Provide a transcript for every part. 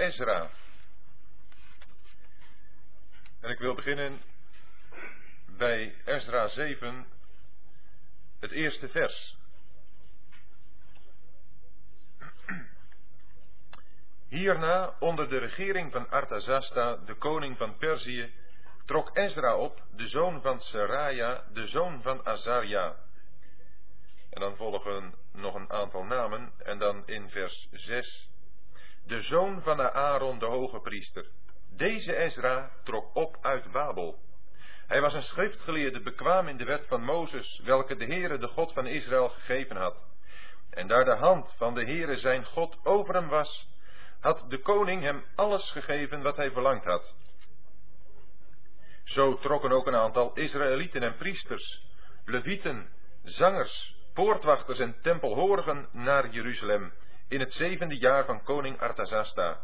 Ezra. En ik wil beginnen bij Ezra 7, het eerste vers. Hierna, onder de regering van Artazasta, de koning van Perzië, trok Ezra op, de zoon van Seraja, de zoon van Azaria. En dan volgen nog een aantal namen, en dan in vers 6. De zoon van Aaron, de hoge priester. Deze Ezra trok op uit Babel. Hij was een schriftgeleerde, bekwaam in de wet van Mozes, welke de Heere, de God van Israël, gegeven had. En daar de hand van de Heere zijn God over hem was, had de koning hem alles gegeven wat hij verlangd had. Zo trokken ook een aantal Israëlieten en priesters, levieten, zangers, poortwachters en tempelhorigen naar Jeruzalem in het zevende jaar van koning Artazasta.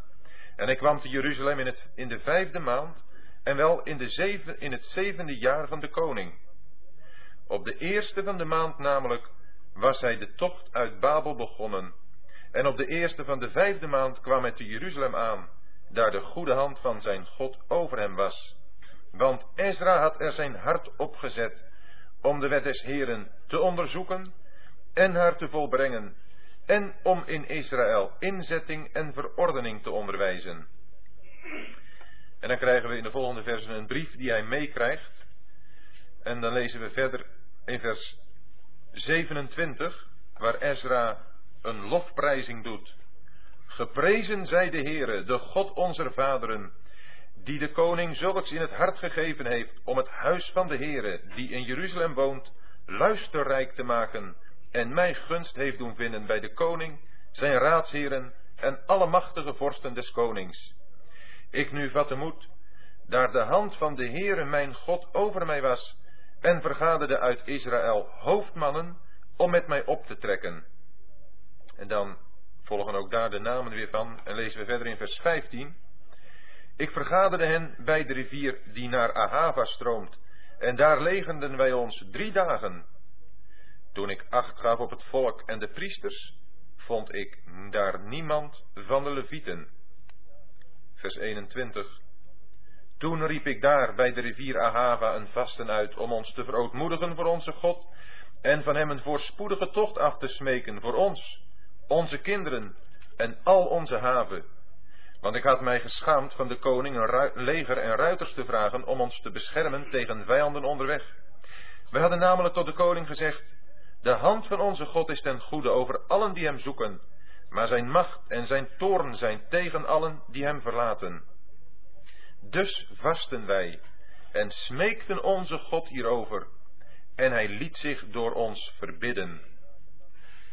En hij kwam te Jeruzalem in, het, in de vijfde maand en wel in, de in het zevende jaar van de koning. Op de eerste van de maand namelijk was hij de tocht uit Babel begonnen. En op de eerste van de vijfde maand kwam hij te Jeruzalem aan, daar de goede hand van zijn God over hem was. Want Ezra had er zijn hart op gezet om de wet des Heren te onderzoeken en haar te volbrengen, en om in Israël inzetting en verordening te onderwijzen. En dan krijgen we in de volgende versen een brief die hij meekrijgt. En dan lezen we verder in vers 27, waar Ezra een lofprijzing doet. Geprezen zij de Heere, de God onze vaderen, die de koning zulks in het hart gegeven heeft om het huis van de Heere, die in Jeruzalem woont, luisterrijk te maken en mij gunst heeft doen vinden bij de koning, zijn raadsheren en alle machtige vorsten des konings. Ik nu vatte moed, daar de hand van de Heere mijn God over mij was, en vergaderde uit Israël hoofdmannen om met mij op te trekken. En dan volgen ook daar de namen weer van, en lezen we verder in vers 15. Ik vergaderde hen bij de rivier die naar Ahava stroomt, en daar legenden wij ons drie dagen. Toen ik acht gaf op het volk en de priesters, vond ik daar niemand van de levieten. Vers 21. Toen riep ik daar bij de rivier Ahava een vasten uit om ons te verootmoedigen voor onze God en van hem een voorspoedige tocht af te smeken voor ons, onze kinderen en al onze haven want ik had mij geschaamd van de koning een leger en ruiters te vragen om ons te beschermen tegen vijanden onderweg. We hadden namelijk tot de koning gezegd, de hand van onze God is ten goede over allen die hem zoeken, maar zijn macht en zijn toorn zijn tegen allen die hem verlaten. Dus vasten wij en smeekten onze God hierover, en hij liet zich door ons verbidden.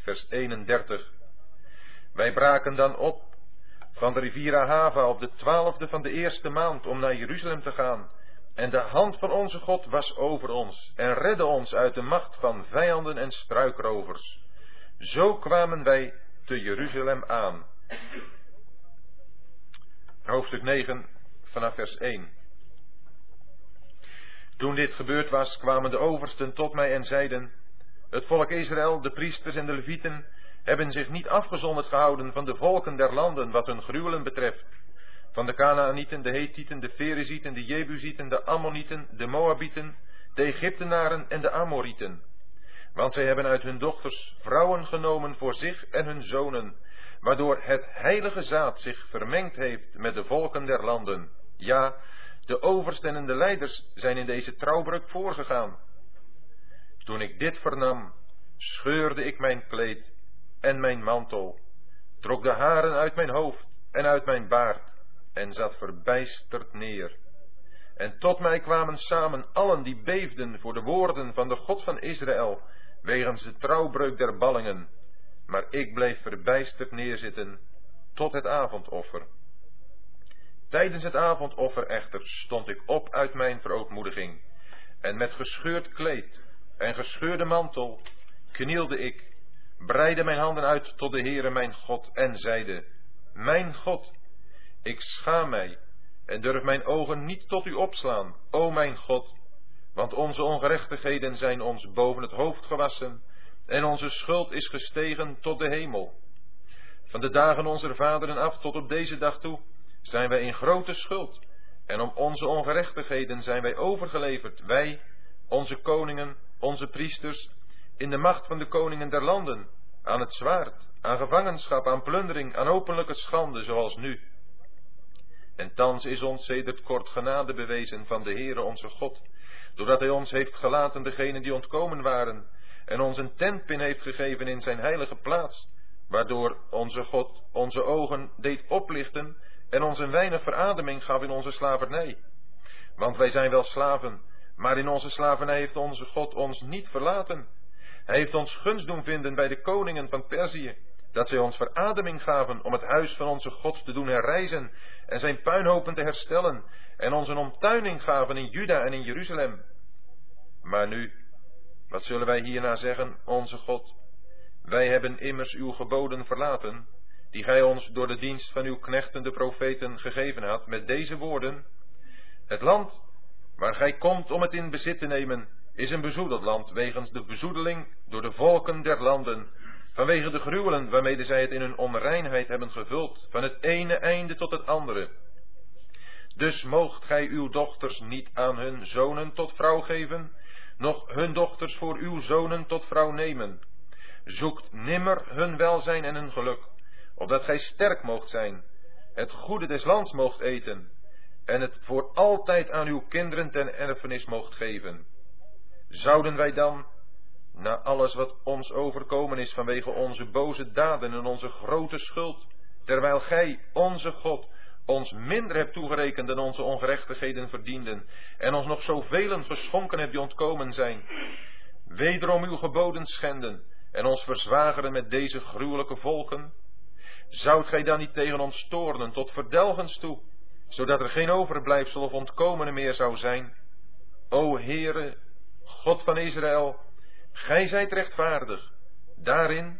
Vers 31. Wij braken dan op van de rivier Ahava op de twaalfde van de eerste maand om naar Jeruzalem te gaan. En de hand van onze God was over ons en redde ons uit de macht van vijanden en struikrovers. Zo kwamen wij te Jeruzalem aan. Hoofdstuk 9 vanaf vers 1. Toen dit gebeurd was, kwamen de oversten tot mij en zeiden: Het volk Israël, de priesters en de levieten, hebben zich niet afgezonderd gehouden van de volken der landen wat hun gruwelen betreft. Van de Canaanieten, de Hethieten, de Ferezieten, de Jebusieten, de Ammonieten, de Moabieten, de Egyptenaren en de Amorieten. Want zij hebben uit hun dochters vrouwen genomen voor zich en hun zonen, waardoor het heilige zaad zich vermengd heeft met de volken der landen. Ja, de oversten en de leiders zijn in deze trouwbreuk voorgegaan. Toen ik dit vernam, scheurde ik mijn kleed en mijn mantel, trok de haren uit mijn hoofd en uit mijn baard en zat verbijsterd neer. En tot mij kwamen samen allen die beefden voor de woorden van de God van Israël, wegens de trouwbreuk der ballingen. Maar ik bleef verbijsterd neerzitten tot het avondoffer. Tijdens het avondoffer echter stond ik op uit mijn verootmoediging, en met gescheurd kleed en gescheurde mantel knielde ik breide mijn handen uit tot de Heere mijn God en zeide, Mijn God, ik schaam mij en durf mijn ogen niet tot u opslaan, o mijn God, want onze ongerechtigheden zijn ons boven het hoofd gewassen en onze schuld is gestegen tot de hemel. Van de dagen onze vaderen af tot op deze dag toe zijn wij in grote schuld. En om onze ongerechtigheden zijn wij overgeleverd, wij, onze koningen, onze priesters, in de macht van de koningen der landen, aan het zwaard, aan gevangenschap, aan plundering, aan openlijke schande, zoals nu. En thans is ons sedert kort genade bewezen van de Heere onze God, doordat Hij ons heeft gelaten degenen die ontkomen waren, en ons een tentpin heeft gegeven in zijn heilige plaats, waardoor onze God onze ogen deed oplichten en ons een weinig verademing gaf in onze slavernij. Want wij zijn wel slaven, maar in onze slavernij heeft onze God ons niet verlaten. Hij heeft ons gunst doen vinden bij de koningen van Perzië, dat zij ons verademing gaven om het huis van onze God te doen herrijzen en zijn puinhopen te herstellen en ons een omtuining gaven in Juda en in Jeruzalem. Maar nu, wat zullen wij hierna zeggen, onze God? Wij hebben immers uw geboden verlaten, die gij ons door de dienst van uw knechten de profeten gegeven had, met deze woorden, het land waar gij komt om het in bezit te nemen, is een bezoedeld land, wegens de bezoedeling door de volken der landen, vanwege de gruwelen waarmede zij het in hun onreinheid hebben gevuld, van het ene einde tot het andere. Dus moogt gij uw dochters niet aan hun zonen tot vrouw geven, noch hun dochters voor uw zonen tot vrouw nemen. Zoekt nimmer hun welzijn en hun geluk, opdat gij sterk moogt zijn, het goede des lands moogt eten, en het voor altijd aan uw kinderen ten erfenis moogt geven. Zouden wij dan, na alles wat ons overkomen is vanwege onze boze daden en onze grote schuld, terwijl gij, onze God, ons minder hebt toegerekend dan onze ongerechtigheden verdienden, en ons nog zoveel geschonken hebt die ontkomen zijn, wederom uw geboden schenden, en ons verzwageren met deze gruwelijke volken? Zoudt gij dan niet tegen ons toornen tot verdelgens toe, zodat er geen overblijfsel of ontkomene meer zou zijn? O Heere, God van Israël, gij zijt rechtvaardig, daarin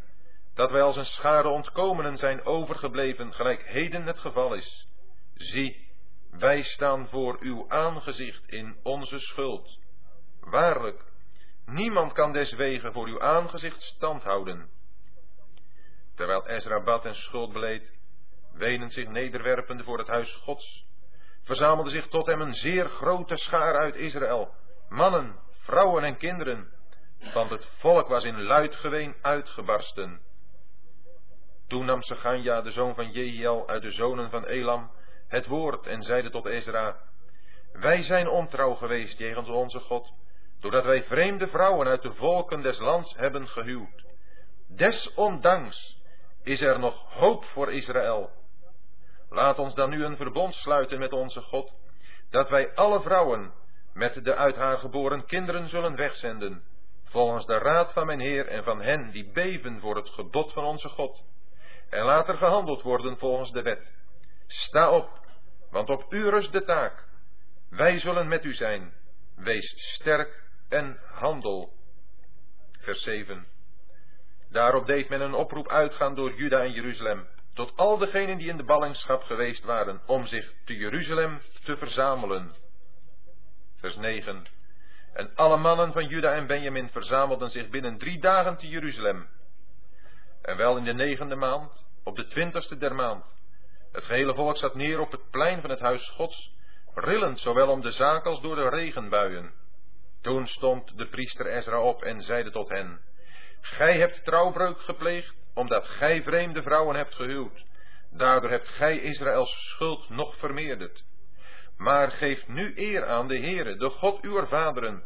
dat wij als een schade ontkomenen zijn overgebleven, gelijk heden het geval is. Zie, wij staan voor uw aangezicht in onze schuld. Waarlijk, niemand kan deswegen voor uw aangezicht stand houden. Terwijl Ezra bad en schuld beleed, wenend zich nederwerpende voor het huis Gods, verzamelde zich tot hem een zeer grote schaar uit Israël, mannen, vrouwen en kinderen, want het volk was in luid geween uitgebarsten. Toen nam Seganja, de zoon van Jehiel, uit de zonen van Elam, het woord en zeide tot Ezra, Wij zijn ontrouw geweest jegens onze God, doordat wij vreemde vrouwen uit de volken des lands hebben gehuwd. Desondanks is er nog hoop voor Israël. Laat ons dan nu een verbond sluiten met onze God, dat wij alle vrouwen met de uit haar geboren kinderen zullen wegzenden, volgens de raad van mijn Heer en van hen die beven voor het gebod van onze God. En laat er gehandeld worden volgens de wet. Sta op, want op u rust de taak. Wij zullen met u zijn. Wees sterk en handel. Vers 7. Daarop deed men een oproep uitgaan door Juda en Jeruzalem, tot al degenen die in de ballingschap geweest waren, om zich te Jeruzalem te verzamelen. Vers 9. En alle mannen van Juda en Benjamin verzamelden zich binnen drie dagen te Jeruzalem. En wel in de negende maand, op de twintigste der maand. Het gehele volk zat neer op het plein van het huis Gods, rillend zowel om de zaak als door de regenbuien. Toen stond de priester Ezra op en zeide tot hen, Gij hebt trouwbreuk gepleegd, omdat gij vreemde vrouwen hebt gehuwd. Daardoor hebt gij Israëls schuld nog vermeerderd. Maar geef nu eer aan de Heere, de God uw vaderen.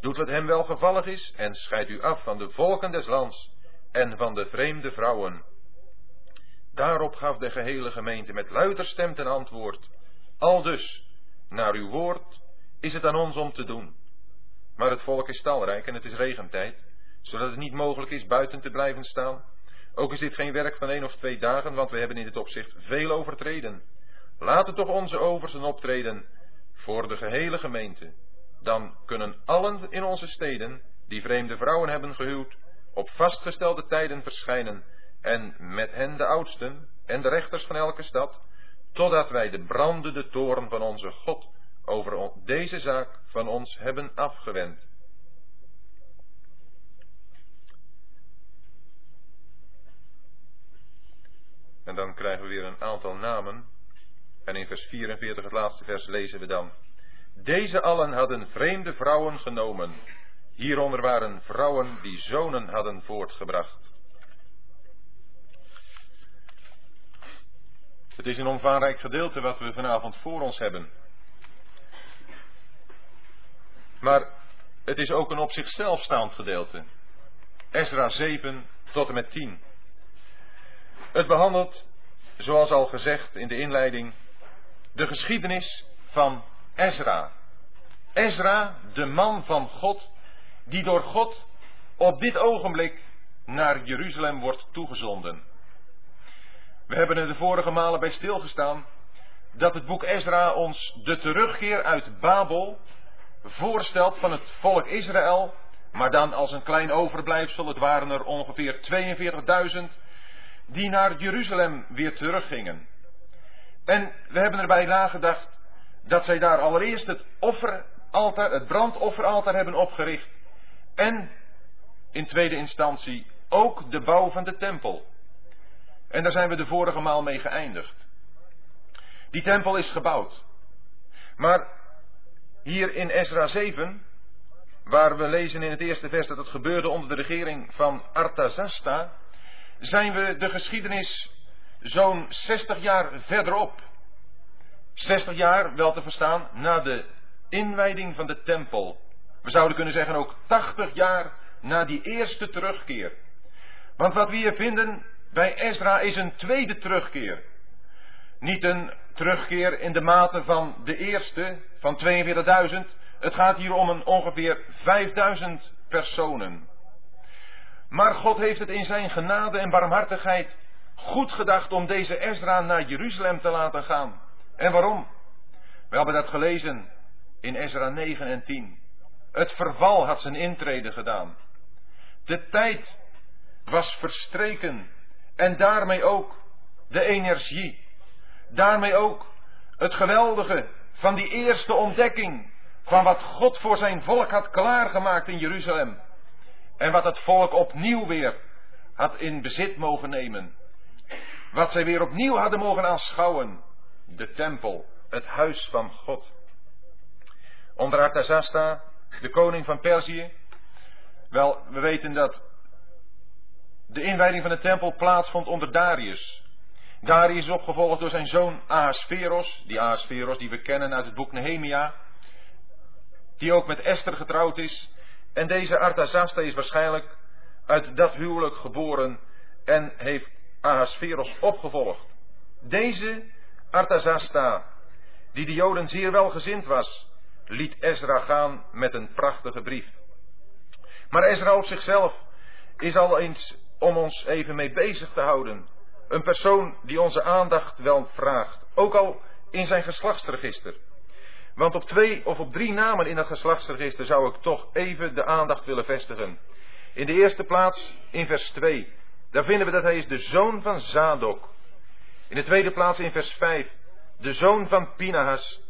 Doet wat hem welgevallig is en scheidt u af van de volken des lands en van de vreemde vrouwen. Daarop gaf de gehele gemeente met luider stem ten antwoord. Al dus, naar uw woord, is het aan ons om te doen. Maar het volk is talrijk en het is regentijd, zodat het niet mogelijk is buiten te blijven staan. Ook is dit geen werk van één of twee dagen, want we hebben in dit opzicht veel overtreden. Laten toch onze oversten optreden voor de gehele gemeente. Dan kunnen allen in onze steden, die vreemde vrouwen hebben gehuwd, op vastgestelde tijden verschijnen, en met hen de oudsten en de rechters van elke stad, totdat wij de brandende toren van onze God over deze zaak van ons hebben afgewend. En dan krijgen we weer een aantal namen En in vers 44, het laatste vers, lezen we dan. Deze allen hadden vreemde vrouwen genomen. Hieronder waren vrouwen die zonen hadden voortgebracht. Het is een omvangrijk gedeelte wat we vanavond voor ons hebben. Maar het is ook een op zichzelf staand gedeelte. Ezra 7 tot en met 10. Het behandelt, zoals al gezegd in de inleiding, de geschiedenis van Ezra. Ezra, de man van God, die door God op dit ogenblik naar Jeruzalem wordt toegezonden. We hebben er de vorige malen bij stilgestaan dat het boek Ezra ons de terugkeer uit Babel voorstelt van het volk Israël, maar dan als een klein overblijfsel. Het waren er ongeveer 42.000 die naar Jeruzalem weer teruggingen. En we hebben erbij nagedacht dat zij daar allereerst het offeraltaar, het brandofferaltaar hebben opgericht. En in tweede instantie ook de bouw van de tempel. En daar zijn we de vorige maal mee geëindigd. Die tempel is gebouwd. Maar hier in Ezra 7, waar we lezen in het eerste vers dat het gebeurde onder de regering van Artazasta, zijn we de geschiedenis zo'n 60 jaar verderop. 60 jaar, wel te verstaan, na de inwijding van de tempel. We zouden kunnen zeggen ook 80 jaar na die eerste terugkeer. Want wat we hier vinden bij Ezra is een tweede terugkeer. Niet een terugkeer in de mate van de eerste, van 42.000. Het gaat hier om een ongeveer 5000 personen. Maar God heeft het in zijn genade en barmhartigheid goed gedacht om deze Ezra naar Jeruzalem te laten gaan. En waarom? We hebben dat gelezen in Ezra 9 en 10. Het verval had zijn intrede gedaan. De tijd was verstreken en daarmee ook de energie. Daarmee ook het geweldige van die eerste ontdekking van wat God voor zijn volk had klaargemaakt in Jeruzalem. En wat het volk opnieuw weer had in bezit mogen nemen. Wat zij weer opnieuw hadden mogen aanschouwen. De tempel, het huis van God. Onder Artazasta, de koning van Perzië. Wel, we weten dat de inwijding van de tempel plaatsvond onder Darius. Darius is opgevolgd door zijn zoon Ahasveros, die Ahasveros die we kennen uit het boek Nehemia, die ook met Esther getrouwd is. En deze Artazasta is waarschijnlijk uit dat huwelijk geboren en heeft Ahasveros opgevolgd. Deze Artazasta, die de Joden zeer welgezind was, liet Ezra gaan met een prachtige brief. Maar Ezra op zichzelf is al eens om ons even mee bezig te houden. Een persoon die onze aandacht wel vraagt, ook al in zijn geslachtsregister. Want op twee of op drie namen in dat geslachtsregister zou ik toch even de aandacht willen vestigen. In de eerste plaats in vers 2. Daar vinden we dat hij is de zoon van Zadok. In de tweede plaats in vers 5. De zoon van Pinahas.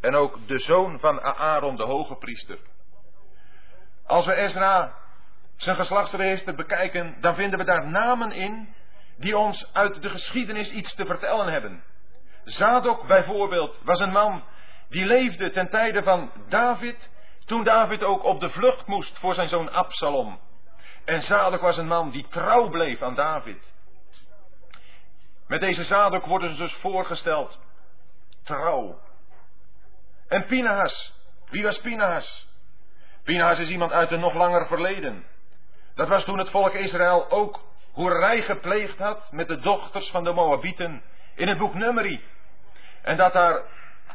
En ook de zoon van Aaron, de hoge priester. Als we Ezra zijn geslachtsregister bekijken, dan vinden we daar namen in die ons uit de geschiedenis iets te vertellen hebben. Zadok bijvoorbeeld was een man die leefde ten tijde van David, toen David ook op de vlucht moest voor zijn zoon Absalom. En Zadok was een man die trouw bleef aan David. Met deze Zadok worden ze dus voorgesteld trouw. En Pinahas, wie was Pinahas? Pinahas is iemand uit een nog langer verleden. Dat was toen het volk Israël ook hoerij gepleegd had met de dochters van de Moabieten in het boek Numeri. En dat daar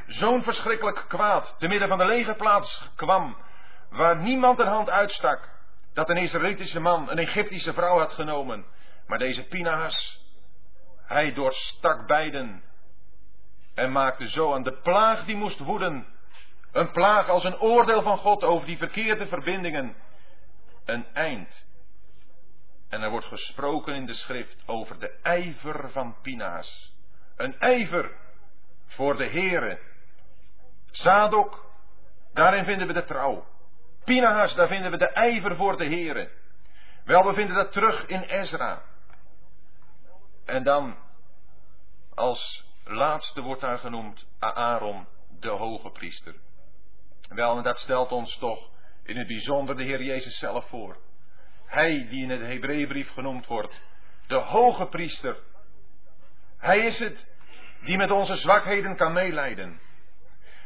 zo'n verschrikkelijk kwaad te midden van de legerplaats kwam, waar niemand een hand uitstak, dat een Israëlitische man een Egyptische vrouw had genomen. Maar deze Pinahas, hij doorstak beiden en maakte zo aan de plaag die moest woeden, een plaag als een oordeel van God over die verkeerde verbindingen, een eind. En er wordt gesproken in de schrift over de ijver van Pinaas. Een ijver voor de Here. Zadok, daarin vinden we de trouw. Pinaas, daar vinden we de ijver voor de Here. Wel, we vinden dat terug in Ezra. En dan, als laatste wordt daar genoemd Aaron, de hoge priester. Wel, en dat stelt ons toch in het bijzonder de Heer Jezus zelf voor. Hij die in het Hebreeënbrief genoemd wordt, de hoge priester. Hij is het die met onze zwakheden kan meeleiden.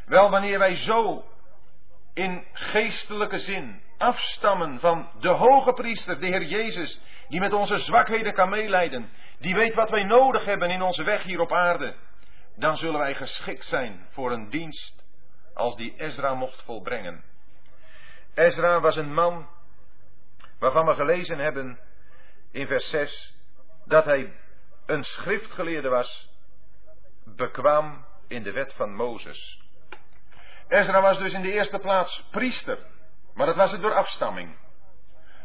Wel, wanneer wij zo in geestelijke zin afstammen van de hoge priester, de Heer Jezus, die met onze zwakheden kan meeleiden, die weet wat wij nodig hebben in onze weg hier op aarde, dan zullen wij geschikt zijn voor een dienst als die Ezra mocht volbrengen. Ezra was een man waarvan we gelezen hebben in vers 6 dat hij een schriftgeleerde was, bekwaam in de wet van Mozes. Ezra was dus in de eerste plaats priester, maar dat was het door afstamming.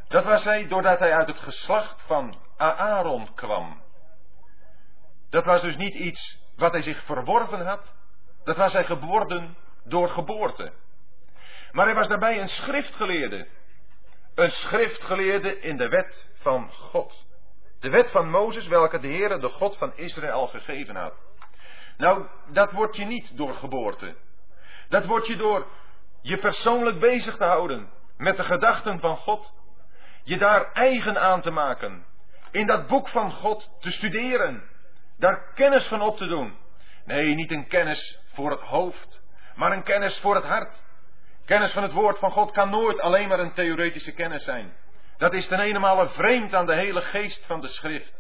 Dat was hij doordat hij uit het geslacht van Aaron kwam. Dat was dus niet iets wat hij zich verworven had, dat was hij geworden door geboorte. Maar hij was daarbij een schriftgeleerde. Een schriftgeleerde in de wet van God. De wet van Mozes, welke de Heere, de God van Israël, gegeven had. Nou, dat wordt je niet door geboorte. Dat wordt je door je persoonlijk bezig te houden met de gedachten van God. Je daar eigen aan te maken. In dat boek van God te studeren. Daar kennis van op te doen. Nee, niet een kennis voor het hoofd, maar een kennis voor het hart. Kennis van het woord van God kan nooit alleen maar een theoretische kennis zijn. Dat is ten ene vreemd aan de hele geest van de schrift.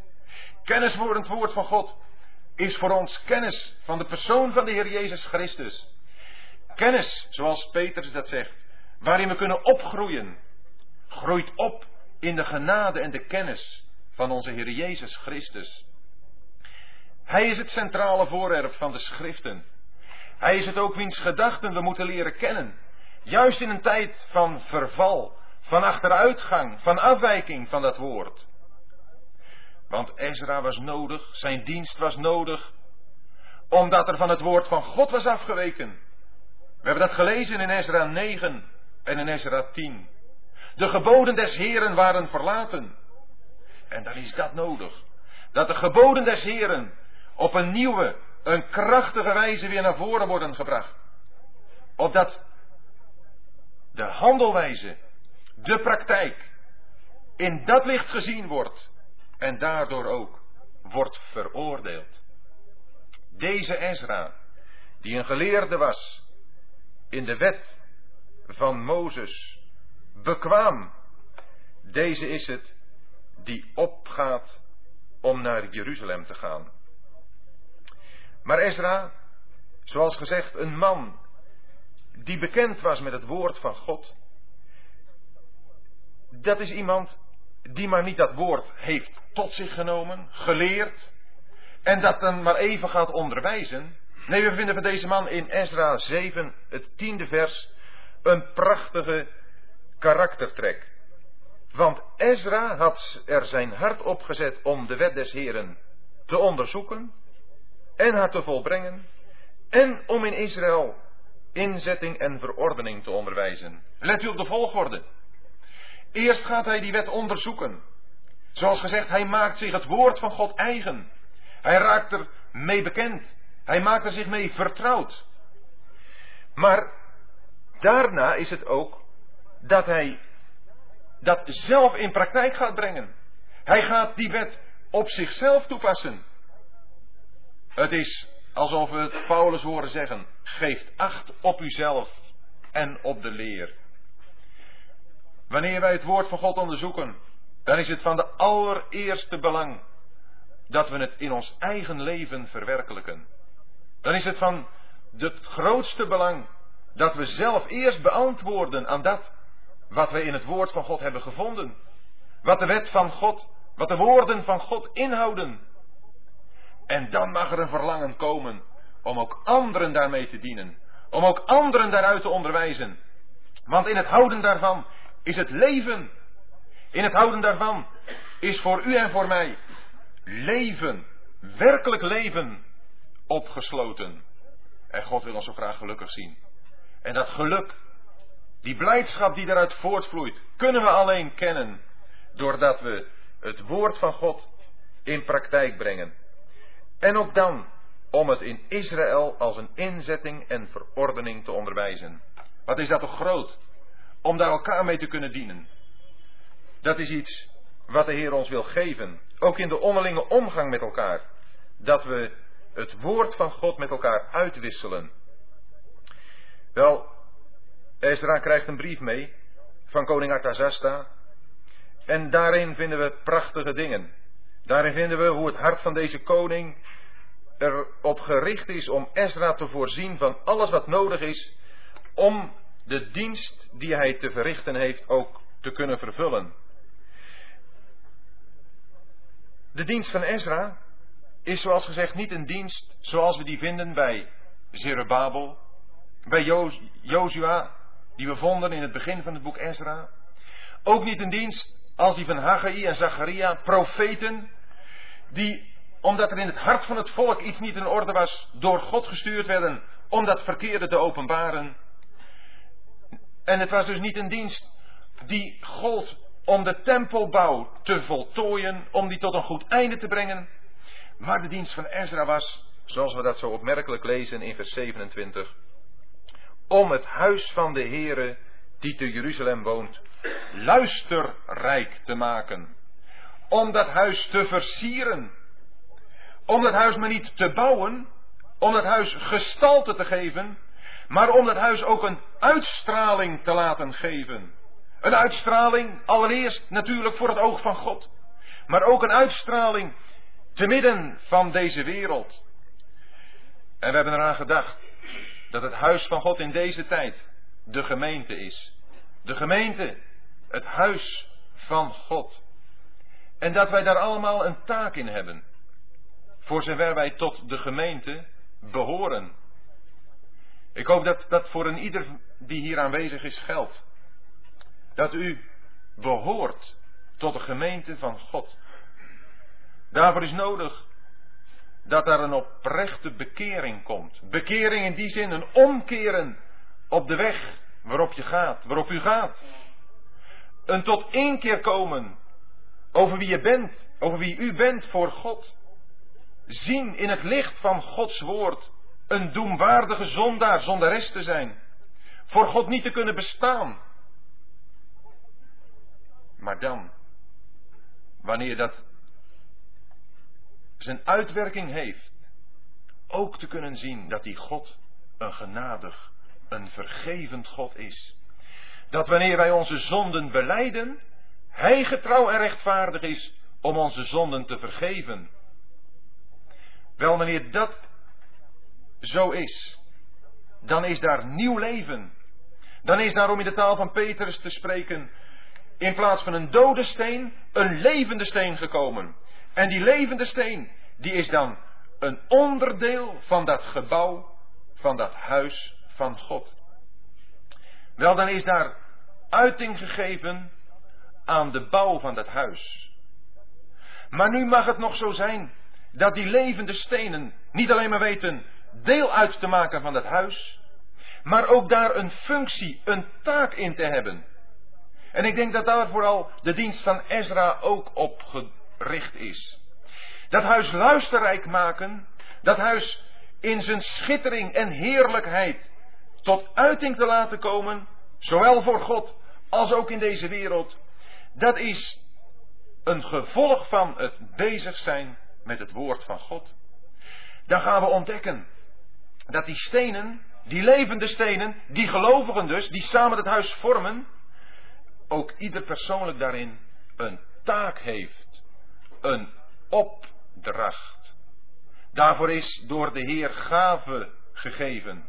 Kennis voor het woord van God is voor ons kennis van de persoon van de Heer Jezus Christus. Kennis, zoals Petrus dat zegt, waarin we kunnen opgroeien. Groeit op in de genade en de kennis van onze Heer Jezus Christus. Hij is het centrale voorwerp van de schriften. Hij is het ook wiens gedachten we moeten leren kennen. Juist in een tijd van verval, van achteruitgang, van afwijking van dat woord. Want Ezra was nodig, zijn dienst was nodig, omdat er van het woord van God was afgeweken. We hebben dat gelezen in Ezra 9 en in Ezra 10. De geboden des Heren waren verlaten. En dan is dat nodig. Dat de geboden des Heren op een nieuwe, een krachtige wijze weer naar voren worden gebracht. Opdat de handelwijze, de praktijk, in dat licht gezien wordt en daardoor ook wordt veroordeeld. Deze Ezra, die een geleerde was in de wet van Mozes, bekwaam, deze is het die opgaat om naar Jeruzalem te gaan. Maar Ezra, zoals gezegd, een man die bekend was met het woord van God. Dat is iemand die maar niet dat woord heeft tot zich genomen, geleerd, en dat dan maar even gaat onderwijzen. Nee, we vinden van deze man in Ezra 7, het tiende vers, een prachtige karaktertrek. Want Ezra had er zijn hart op gezet om de wet des Heren te onderzoeken en haar te volbrengen en om in Israël inzetting en verordening te onderwijzen. Let u op de volgorde. Eerst gaat hij die wet onderzoeken. Zoals gezegd, hij maakt zich het woord van God eigen. Hij raakt er mee bekend. Hij maakt er zich mee vertrouwd. Maar daarna is het ook dat hij dat zelf in praktijk gaat brengen. Hij gaat die wet op zichzelf toepassen. Het is alsof we het Paulus horen zeggen: geeft acht op uzelf en op de leer. Wanneer wij het woord van God onderzoeken, dan is het van de allereerste belang dat we het in ons eigen leven verwerkelijken. Dan is het van het grootste belang dat we zelf eerst beantwoorden aan dat wat we in het woord van God hebben gevonden. Wat de wet van God, wat de woorden van God inhouden. En dan mag er een verlangen komen om ook anderen daarmee te dienen. Om ook anderen daaruit te onderwijzen. Want in het houden daarvan is het leven. In het houden daarvan is voor u en voor mij leven, werkelijk leven, opgesloten. En God wil ons zo graag gelukkig zien. En dat geluk, die blijdschap die daaruit voortvloeit, kunnen we alleen kennen doordat we het woord van God in praktijk brengen. En ook dan om het in Israël als een inzetting en verordening te onderwijzen. Wat is dat toch groot? Om daar elkaar mee te kunnen dienen. Dat is iets wat de Heer ons wil geven. Ook in de onderlinge omgang met elkaar. Dat we het woord van God met elkaar uitwisselen. Wel, Ezra krijgt een brief mee van koning Artazasta. En daarin vinden we prachtige dingen. Daarin vinden we hoe het hart van deze koning erop gericht is om Ezra te voorzien van alles wat nodig is om de dienst die hij te verrichten heeft ook te kunnen vervullen. De dienst van Ezra is zoals gezegd niet een dienst zoals we die vinden bij Zerubbabel, bij Jozua, die we vonden in het begin van het boek Ezra. Ook niet een dienst als die van Haggai en Zacharia, profeten, die, omdat er in het hart van het volk iets niet in orde was, door God gestuurd werden om dat verkeerde te openbaren. En het was dus niet een dienst die gold om de tempelbouw te voltooien, om die tot een goed einde te brengen. Maar de dienst van Ezra was, zoals we dat zo opmerkelijk lezen in vers 27, om het huis van de Heere, die te Jeruzalem woont, luisterrijk te maken. Om dat huis te versieren. Om dat huis maar niet te bouwen, om dat huis gestalte te geven, maar om dat huis ook een uitstraling te laten geven. Een uitstraling allereerst natuurlijk voor het oog van God, maar ook een uitstraling te midden van deze wereld. En we hebben eraan gedacht dat het huis van God in deze tijd de gemeente is. De gemeente, het huis van God. En dat wij daar allemaal een taak in hebben. Voor zover wij tot de gemeente behoren. Ik hoop dat dat voor een ieder die hier aanwezig is geldt. Dat u behoort tot de gemeente van God. Daarvoor is nodig dat er een oprechte bekering komt. Bekering in die zin een omkeren op de weg waarop je gaat, waarop u gaat. Een tot één keer komen over wie je bent, over wie u bent voor God. Zien in het licht van Gods woord een doemwaardige zondaar, zondares te zijn. Voor God niet te kunnen bestaan. Maar dan, wanneer dat zijn uitwerking heeft, ook te kunnen zien dat die God een genadig, een vergevend God is. Dat wanneer wij onze zonden beleiden, Hij getrouw en rechtvaardig is om onze zonden te vergeven. Wel, wanneer dat zo is, dan is daar nieuw leven. Dan is daar, om in de taal van Petrus te spreken, in plaats van een dode steen, een levende steen gekomen. En die levende steen, die is dan een onderdeel van dat gebouw, van dat huis van God. Wel, dan is daar uiting gegeven aan de bouw van dat huis. Maar nu mag het nog zo zijn dat die levende stenen niet alleen maar weten deel uit te maken van dat huis, maar ook daar een functie, een taak in te hebben. En ik denk dat daar vooral de dienst van Ezra ook op gericht is. Dat huis luisterrijk maken, dat huis in zijn schittering en heerlijkheid tot uiting te laten komen, zowel voor God als ook in deze wereld, dat is een gevolg van het bezig zijn met het woord van God. Dan gaan we ontdekken dat die stenen, die levende stenen, die gelovigen dus, die samen het huis vormen, ook ieder persoonlijk daarin een taak heeft, een opdracht. Daarvoor is door de Heer gave gegeven.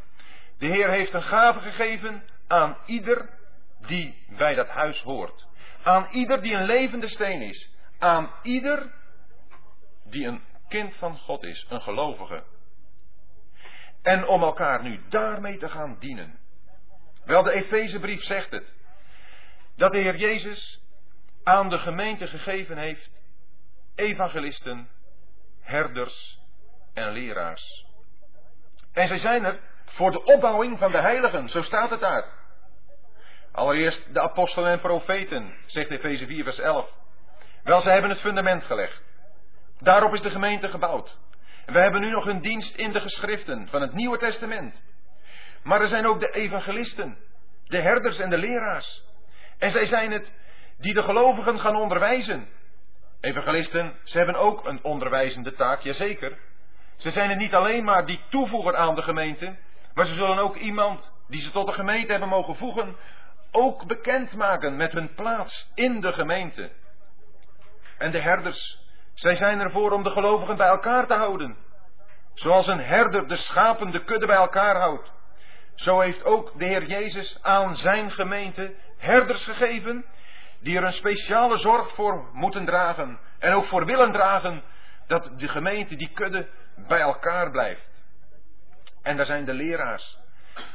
De Heer heeft een gave gegeven aan ieder die bij dat huis hoort. Aan ieder die een levende steen is. Aan ieder die een kind van God is, een gelovige. En om elkaar nu daarmee te gaan dienen. Wel, de Efezebrief zegt het. Dat de Heer Jezus aan de gemeente gegeven heeft evangelisten, herders en leraars. En zij zijn er voor de opbouwing van de heiligen, zo staat het daar. Allereerst de apostelen en profeten, zegt Efeze 4 vers 11. Wel, zij hebben het fundament gelegd. Daarop is de gemeente gebouwd. We hebben nu nog een dienst in de geschriften van het Nieuwe Testament. Maar er zijn ook de evangelisten, de herders en de leraars. En zij zijn het die de gelovigen gaan onderwijzen. Evangelisten, ze hebben ook een onderwijzende taak, jazeker. Ze zijn het niet alleen maar die toevoegen aan de gemeente, maar ze zullen ook iemand die ze tot de gemeente hebben mogen voegen, ook bekendmaken met hun plaats in de gemeente. En de herders, zij zijn ervoor om de gelovigen bij elkaar te houden. Zoals een herder de schapen de kudde bij elkaar houdt. Zo heeft ook de Heer Jezus aan zijn gemeente herders gegeven, die er een speciale zorg voor moeten dragen en ook voor willen dragen dat de gemeente, die kudde, bij elkaar blijft. En daar zijn de leraars.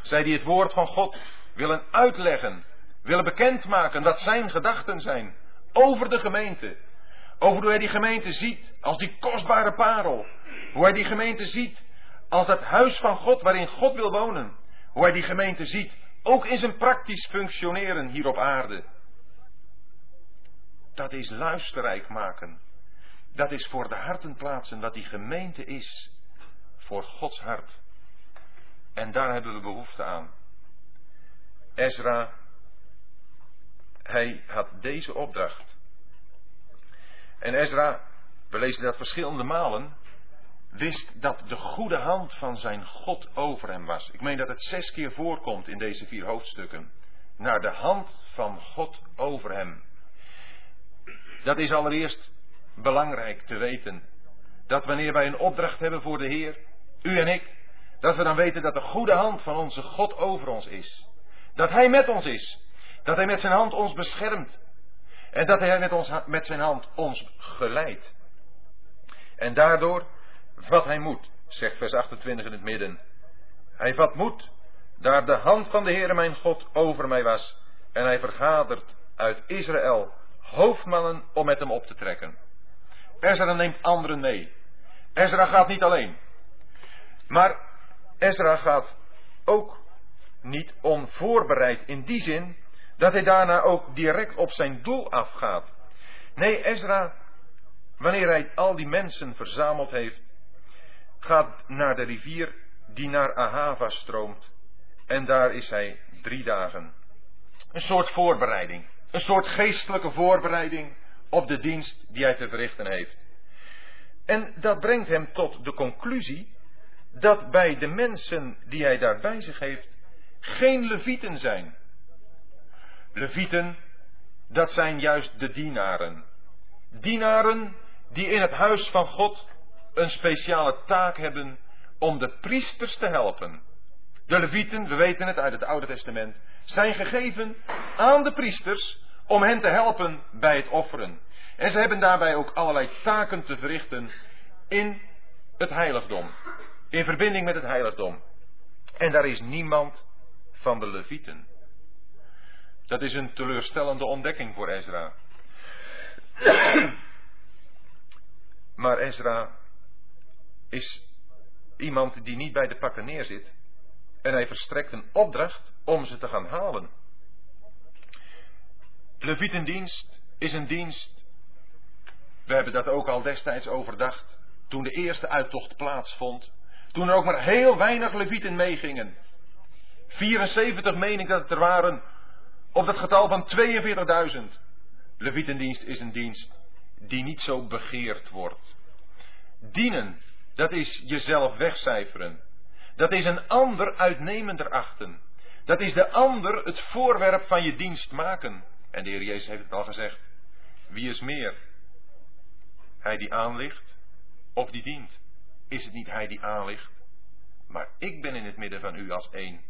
Zij die het woord van God willen uitleggen, willen bekendmaken dat zijn gedachten zijn over de gemeente. Over hoe hij die gemeente ziet als die kostbare parel. Hoe hij die gemeente ziet als dat huis van God waarin God wil wonen. Hoe hij die gemeente ziet, ook in zijn praktisch functioneren hier op aarde. Dat is luisterrijk maken. Dat is voor de harten plaatsen wat die gemeente is. Voor Gods hart. En daar hebben we behoefte aan. Ezra, hij had deze opdracht. En Ezra, we lezen dat verschillende malen, wist dat de goede hand van zijn God over hem was. Ik meen dat het zes keer voorkomt in deze vier hoofdstukken. Naar de hand van God over hem. Dat is allereerst belangrijk te weten. Dat wanneer wij een opdracht hebben voor de Heer, u en ik, dat we dan weten dat de goede hand van onze God over ons is. Dat Hij met ons is. Dat Hij met zijn hand ons beschermt. En dat Hij met, ons, met zijn hand ons geleidt. En daardoor vat Hij moed, zegt vers 28 in het midden. Hij vat moed, daar de hand van de Heere mijn God over mij was. En hij vergadert uit Israël hoofdmannen om met hem op te trekken. Ezra neemt anderen mee. Ezra gaat niet alleen. Maar Ezra gaat ook niet onvoorbereid in die zin dat hij daarna ook direct op zijn doel afgaat. Nee, Ezra, wanneer hij al die mensen verzameld heeft, gaat naar de rivier die naar Ahava stroomt. En daar is hij drie dagen. Een soort voorbereiding. Een soort geestelijke voorbereiding op de dienst die hij te verrichten heeft. En dat brengt hem tot de conclusie dat bij de mensen die hij daar bij zich heeft geen levieten zijn. Levieten, dat zijn juist de dienaren. Dienaren die in het huis van God een speciale taak hebben om de priesters te helpen. De levieten, we weten het uit het Oude Testament, zijn gegeven aan de priesters om hen te helpen bij het offeren. En ze hebben daarbij ook allerlei taken te verrichten in het heiligdom. In verbinding met het heiligdom. En daar is niemand van de levieten. Dat is een teleurstellende ontdekking voor Ezra. Maar Ezra is iemand die niet bij de pakken neerzit. En hij verstrekt een opdracht om ze te gaan halen. Levietendienst is een dienst. We hebben dat ook al destijds overdacht. Toen de eerste uittocht plaatsvond. Toen er ook maar heel weinig levieten meegingen. 74 meen ik dat het er waren. Op dat getal van 42.000. Levietendienst is een dienst die niet zo begeerd wordt. Dienen, dat is jezelf wegcijferen. Dat is een ander uitnemender achten. Dat is de ander het voorwerp van je dienst maken. En de Heer Jezus heeft het al gezegd. Wie is meer? Hij die aanligt of die dient? Is het niet hij die aanligt? Maar ik ben in het midden van u als één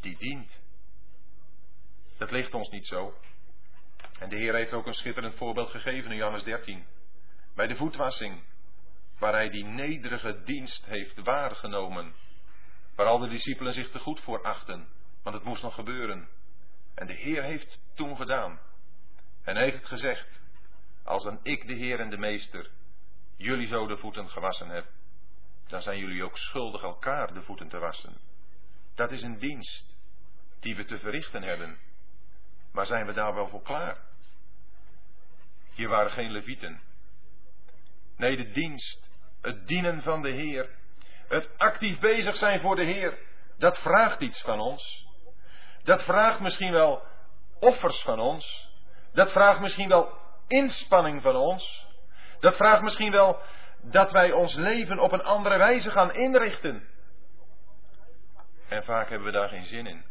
die dient. Dat ligt ons niet zo. En de Heer heeft ook een schitterend voorbeeld gegeven in Johannes 13. Bij de voetwassing, waar hij die nederige dienst heeft waargenomen. Waar al de discipelen zich te goed voor achten, want het moest nog gebeuren. En de Heer heeft toen gedaan. En heeft gezegd, als dan ik de Heer en de Meester jullie zo de voeten gewassen heb, dan zijn jullie ook schuldig elkaar de voeten te wassen. Dat is een dienst die we te verrichten hebben. Maar zijn we daar wel voor klaar? Hier waren geen levieten. Nee, de dienst Het dienen van de Heer. Het actief bezig zijn voor de Heer. Dat vraagt iets van ons. Dat vraagt misschien wel offers van ons. Dat vraagt misschien wel inspanning van ons. Dat vraagt misschien wel dat wij ons leven op een andere wijze gaan inrichten. En vaak hebben we daar geen zin in.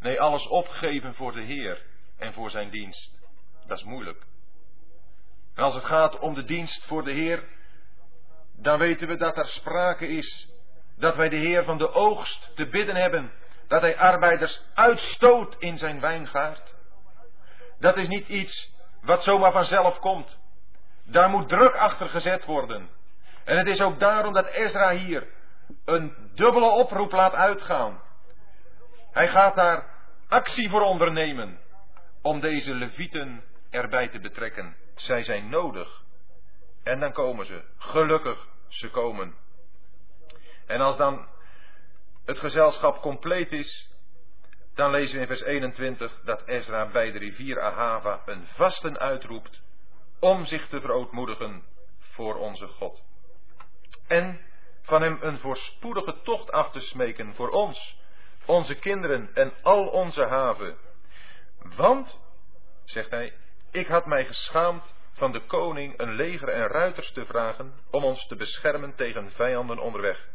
Nee, alles opgeven voor de Heer en voor zijn dienst, dat is moeilijk. En als het gaat om de dienst voor de Heer, dan weten we dat er sprake is dat wij de Heer van de oogst te bidden hebben, dat Hij arbeiders uitstoot in zijn wijngaard. Dat is niet iets wat zomaar vanzelf komt. Daar moet druk achter gezet worden. En het is ook daarom dat Ezra hier een dubbele oproep laat uitgaan. Hij gaat daar actie voor ondernemen om deze levieten erbij te betrekken. Zij zijn nodig. En dan komen ze. Gelukkig, ze komen. En als dan het gezelschap compleet is, dan lezen we in vers 21 dat Ezra bij de rivier Ahava een vasten uitroept om zich te verootmoedigen voor onze God. En van hem een voorspoedige tocht af te smeken voor ons, onze kinderen en al onze haven. Want, zegt hij, ik had mij geschaamd van de koning een leger en ruiters te vragen om ons te beschermen tegen vijanden onderweg.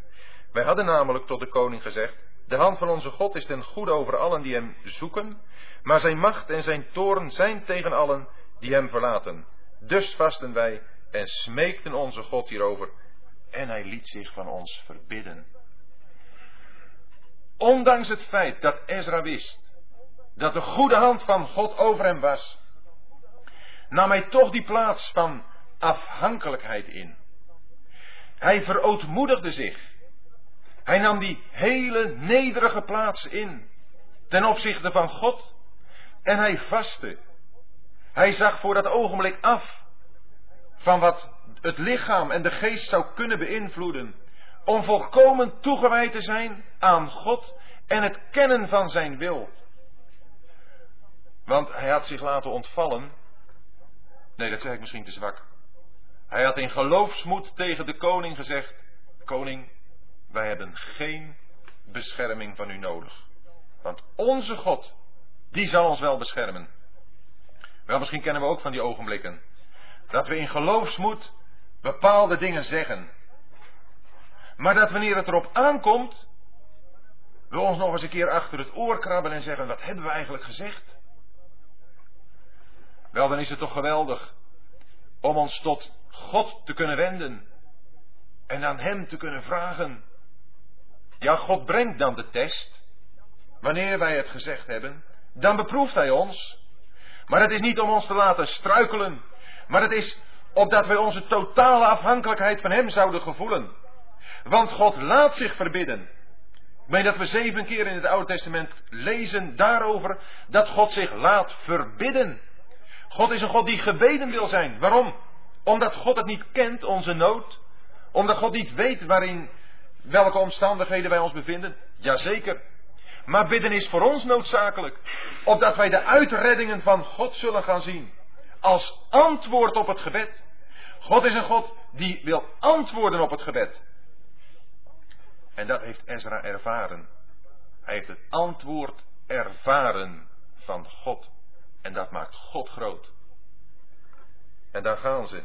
Wij hadden namelijk tot de koning gezegd, de hand van onze God is ten goede over allen die hem zoeken, maar zijn macht en zijn toren zijn tegen allen die hem verlaten. Dus vasten wij en smeekten onze God hierover en hij liet zich van ons verbidden. Ondanks het feit dat Ezra wist dat de goede hand van God over hem was, nam hij toch die plaats van afhankelijkheid in. Hij verootmoedigde zich. Hij nam die hele nederige plaats in ten opzichte van God en hij vastte. Hij zag voor dat ogenblik af van wat het lichaam en de geest zou kunnen beïnvloeden. Om volkomen toegewijd te zijn aan God en het kennen van zijn wil. Want hij had zich laten ontvallen. Nee, dat zeg ik misschien te zwak. Hij had in geloofsmoed tegen de koning gezegd: Koning, wij hebben geen bescherming van u nodig. Want onze God, die zal ons wel beschermen. Wel, misschien kennen we ook van die ogenblikken. Dat we in geloofsmoed bepaalde dingen zeggen. Maar dat wanneer het erop aankomt, we ons nog eens een keer achter het oor krabben en zeggen: wat hebben we eigenlijk gezegd? Wel, dan is het toch geweldig om ons tot God te kunnen wenden en aan Hem te kunnen vragen. Ja, God brengt dan de test. Wanneer wij het gezegd hebben, dan beproeft Hij ons. Maar het is niet om ons te laten struikelen, maar het is opdat wij onze totale afhankelijkheid van Hem zouden gevoelen. Want God laat zich verbidden. Ik meen dat we zeven keer in het Oude Testament lezen daarover dat God zich laat verbidden. God is een God die gebeden wil zijn. Waarom? Omdat God het niet kent, onze nood. Omdat God niet weet waarin, welke omstandigheden wij ons bevinden. Jazeker. Maar bidden is voor ons noodzakelijk. Opdat wij de uitreddingen van God zullen gaan zien als antwoord op het gebed. God is een God die wil antwoorden op het gebed. En dat heeft Ezra ervaren. Hij heeft het antwoord ervaren van God. En dat maakt God groot. En daar gaan ze.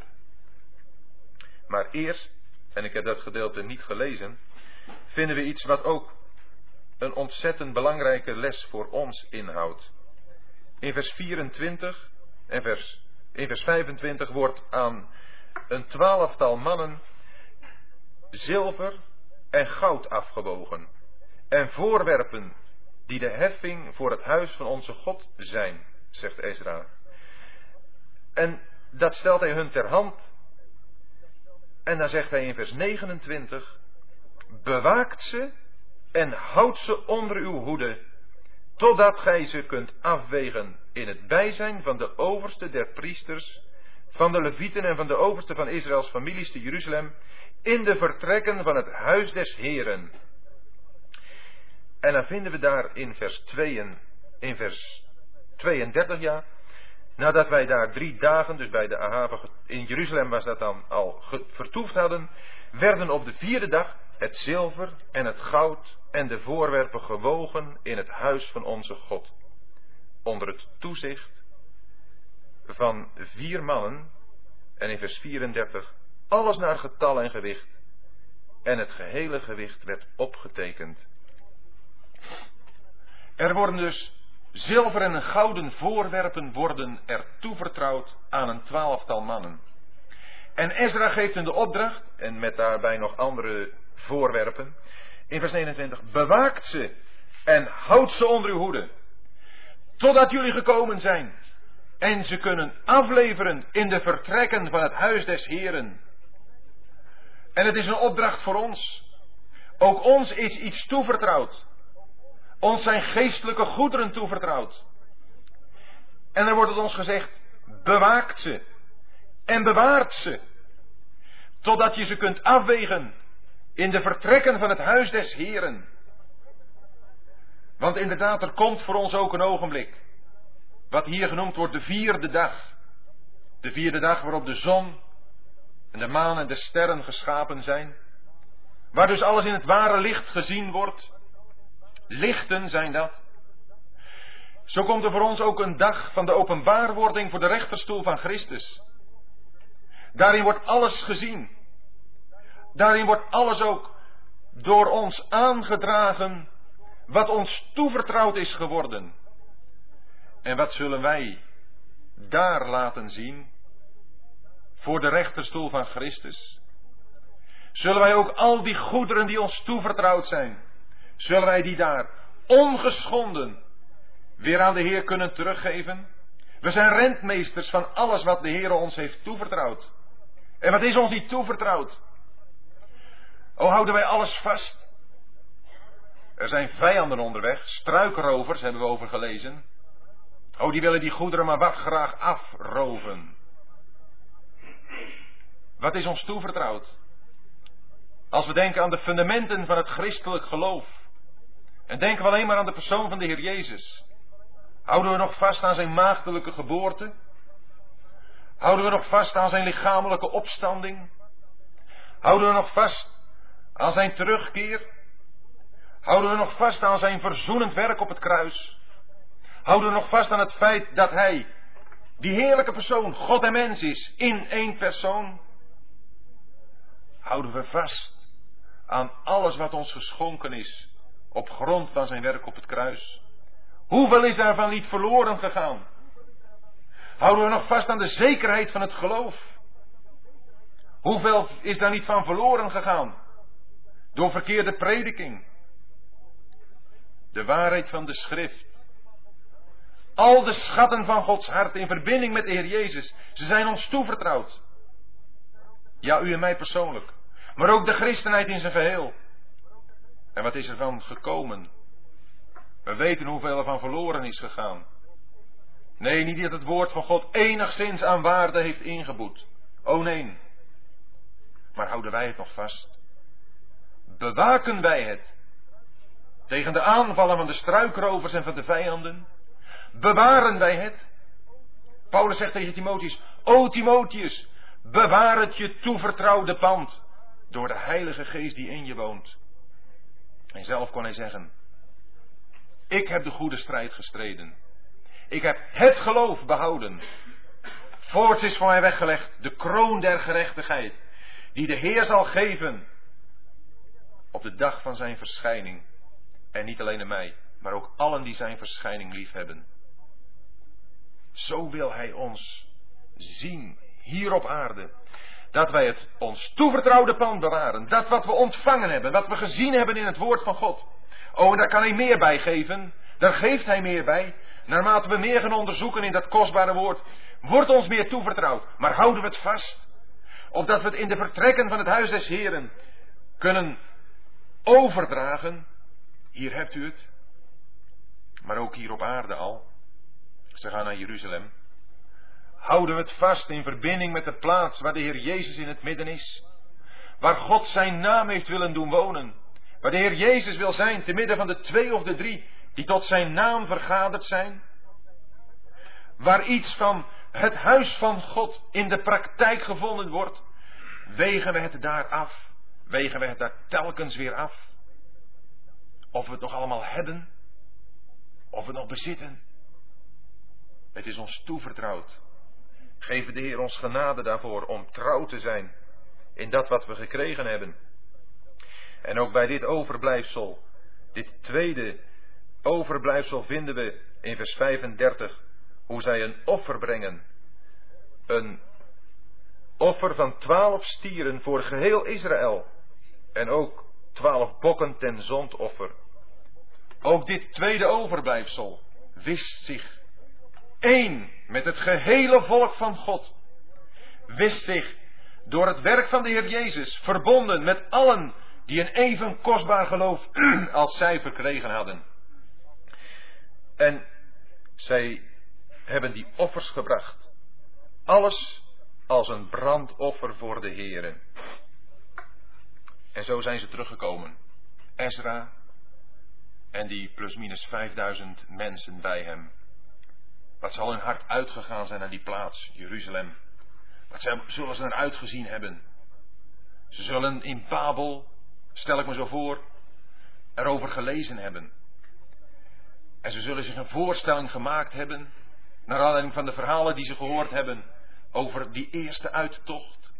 Maar eerst, en ik heb dat gedeelte niet gelezen, vinden we iets wat ook een ontzettend belangrijke les voor ons inhoudt. In vers 24 en vers in vers 25 wordt aan een twaalftal mannen zilver en goud afgewogen. En voorwerpen die de heffing voor het huis van onze God zijn, zegt Ezra. En dat stelt hij hun ter hand. En dan zegt hij in vers 29, bewaakt ze en houdt ze onder uw hoede totdat gij ze kunt afwegen in het bijzijn van de overste der priesters, van de levieten en van de overste van Israëls families te Jeruzalem, in de vertrekken van het huis des Heren. En dan vinden we daar in vers 2, in vers 32 ja, nadat wij daar drie dagen, dus bij de Ahava in Jeruzalem was dat dan al vertoefd hadden, werden op de vierde dag het zilver en het goud en de voorwerpen gewogen in het huis van onze God. Onder het toezicht van vier mannen, en in vers 34, alles naar getal en gewicht, en het gehele gewicht werd opgetekend. Er worden dus zilver en gouden voorwerpen worden er toevertrouwd aan een twaalftal mannen. En Ezra geeft hun de opdracht, en met daarbij nog andere voorwerpen, in vers 29, bewaakt ze en houdt ze onder uw hoede, totdat jullie gekomen zijn en ze kunnen afleveren in de vertrekken van het huis des Heren. En het is een opdracht voor ons. Ook ons is iets toevertrouwd. Ons zijn geestelijke goederen toevertrouwd. En er wordt het ons gezegd, bewaakt ze en bewaart ze, totdat je ze kunt afwegen in de vertrekken van het huis des Heren. Want inderdaad, er komt voor ons ook een ogenblik, wat hier genoemd wordt de vierde dag. De vierde dag waarop de zon en de maan en de sterren geschapen zijn. Waar dus alles in het ware licht gezien wordt. Lichten zijn dat. Zo komt er voor ons ook een dag van de openbaarwording voor de rechterstoel van Christus. Daarin wordt alles gezien. Daarin wordt alles ook door ons aangedragen wat ons toevertrouwd is geworden. En wat zullen wij daar laten zien voor de rechterstoel van Christus? Zullen wij ook al die goederen die ons toevertrouwd zijn, zullen wij die daar ongeschonden weer aan de Heer kunnen teruggeven? We zijn rentmeesters van alles wat de Heer ons heeft toevertrouwd. En wat is ons niet toevertrouwd? O, houden wij alles vast? Er zijn vijanden onderweg, struikrovers hebben we over gelezen. Oh, die willen die goederen maar wat graag afroven. Wat is ons toevertrouwd? Als we denken aan de fundamenten van het christelijk geloof. En denken we alleen maar aan de persoon van de Heer Jezus. Houden we nog vast aan zijn maagdelijke geboorte? Houden we nog vast aan zijn lichamelijke opstanding? Houden we nog vast aan zijn terugkeer? Houden we nog vast aan zijn verzoenend werk op het kruis? Houden we nog vast aan het feit dat hij, die heerlijke persoon, God en mens is, in één persoon? Houden we vast aan alles wat ons geschonken is, op grond van zijn werk op het kruis? Hoeveel is daarvan niet verloren gegaan? Houden we nog vast aan de zekerheid van het geloof? Hoeveel is daar niet van verloren gegaan? Door verkeerde prediking. De waarheid van de schrift. Al de schatten van Gods hart in verbinding met de Heer Jezus. Ze zijn ons toevertrouwd. Ja, u en mij persoonlijk. Maar ook de christenheid in zijn geheel. En wat is er van gekomen? We weten hoeveel er van verloren is gegaan. Nee, niet dat het woord van God enigszins aan waarde heeft ingeboet. Oh nee. Maar houden wij het nog vast? Bewaken wij het tegen de aanvallen van de struikrovers en van de vijanden? Bewaren wij het? Paulus zegt tegen Timotheus: O Timotheus, bewaar het je toevertrouwde pand door de Heilige Geest die in je woont. En zelf kon hij zeggen: Ik heb de goede strijd gestreden. Ik heb het geloof behouden. Voorts is voor mij weggelegd de kroon der gerechtigheid, die de Heer zal geven op de dag van zijn verschijning. En niet alleen aan mij, maar ook allen die zijn verschijning liefhebben. Zo wil Hij ons zien hier op aarde. Dat wij het ons toevertrouwde pand bewaren. Dat wat we ontvangen hebben, wat we gezien hebben in het woord van God. Oh, en daar kan Hij meer bij geven. Daar geeft Hij meer bij. Naarmate we meer gaan onderzoeken in dat kostbare woord, wordt ons meer toevertrouwd. Maar houden we het vast. Opdat we het in de vertrekken van het huis des Heren kunnen overdragen. Hier hebt u het. Maar ook hier op aarde al. Ze gaan naar Jeruzalem. Houden we het vast in verbinding met de plaats waar de Heer Jezus in het midden is. Waar God zijn naam heeft willen doen wonen. Waar de Heer Jezus wil zijn te midden van de twee of de drie die tot zijn naam vergaderd zijn. waar iets van het huis van God in de praktijk gevonden wordt, wegen we het daar af. Wegen we het daar telkens weer af. Of we het nog allemaal hebben, of we het nog bezitten. Het is ons toevertrouwd. Geef de Heer ons genade daarvoor om trouw te zijn in dat wat we gekregen hebben. En ook bij dit overblijfsel, dit tweede overblijfsel vinden we in vers 35 hoe zij een offer brengen. Een offer van twaalf stieren voor geheel Israël. En ook twaalf bokken ten zondoffer. Ook dit tweede overblijfsel wist zich één met het gehele volk van God. Wist zich door het werk van de Heer Jezus verbonden met allen die een even kostbaar geloof als zij verkregen hadden. En zij hebben die offers gebracht. Alles als een brandoffer voor de Heeren. En zo zijn ze teruggekomen. Ezra en die plusminus 5000 mensen bij hem. Wat zal hun hart uitgegaan zijn naar die plaats, Jeruzalem. Wat zullen ze eruit gezien hebben. Ze zullen in Babel, stel ik me zo voor, erover gelezen hebben. En ze zullen zich een voorstelling gemaakt hebben, naar aanleiding van de verhalen die ze gehoord hebben over die eerste uittocht.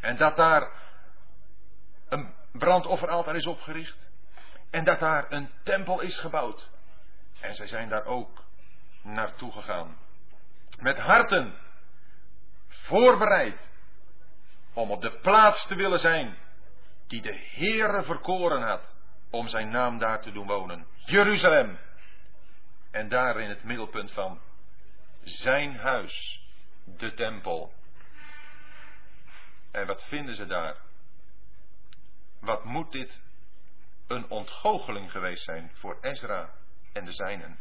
En dat daar een brandofferaltaar is opgericht. En dat daar een tempel is gebouwd. En zij zijn daar ook naartoe gegaan. Met harten voorbereid om op de plaats te willen zijn die de Heere verkoren had om zijn naam daar te doen wonen. Jeruzalem. En daar in het middelpunt van zijn huis, de tempel. En wat vinden ze daar? Wat moet dit een ontgoocheling geweest zijn voor Ezra en de zijnen?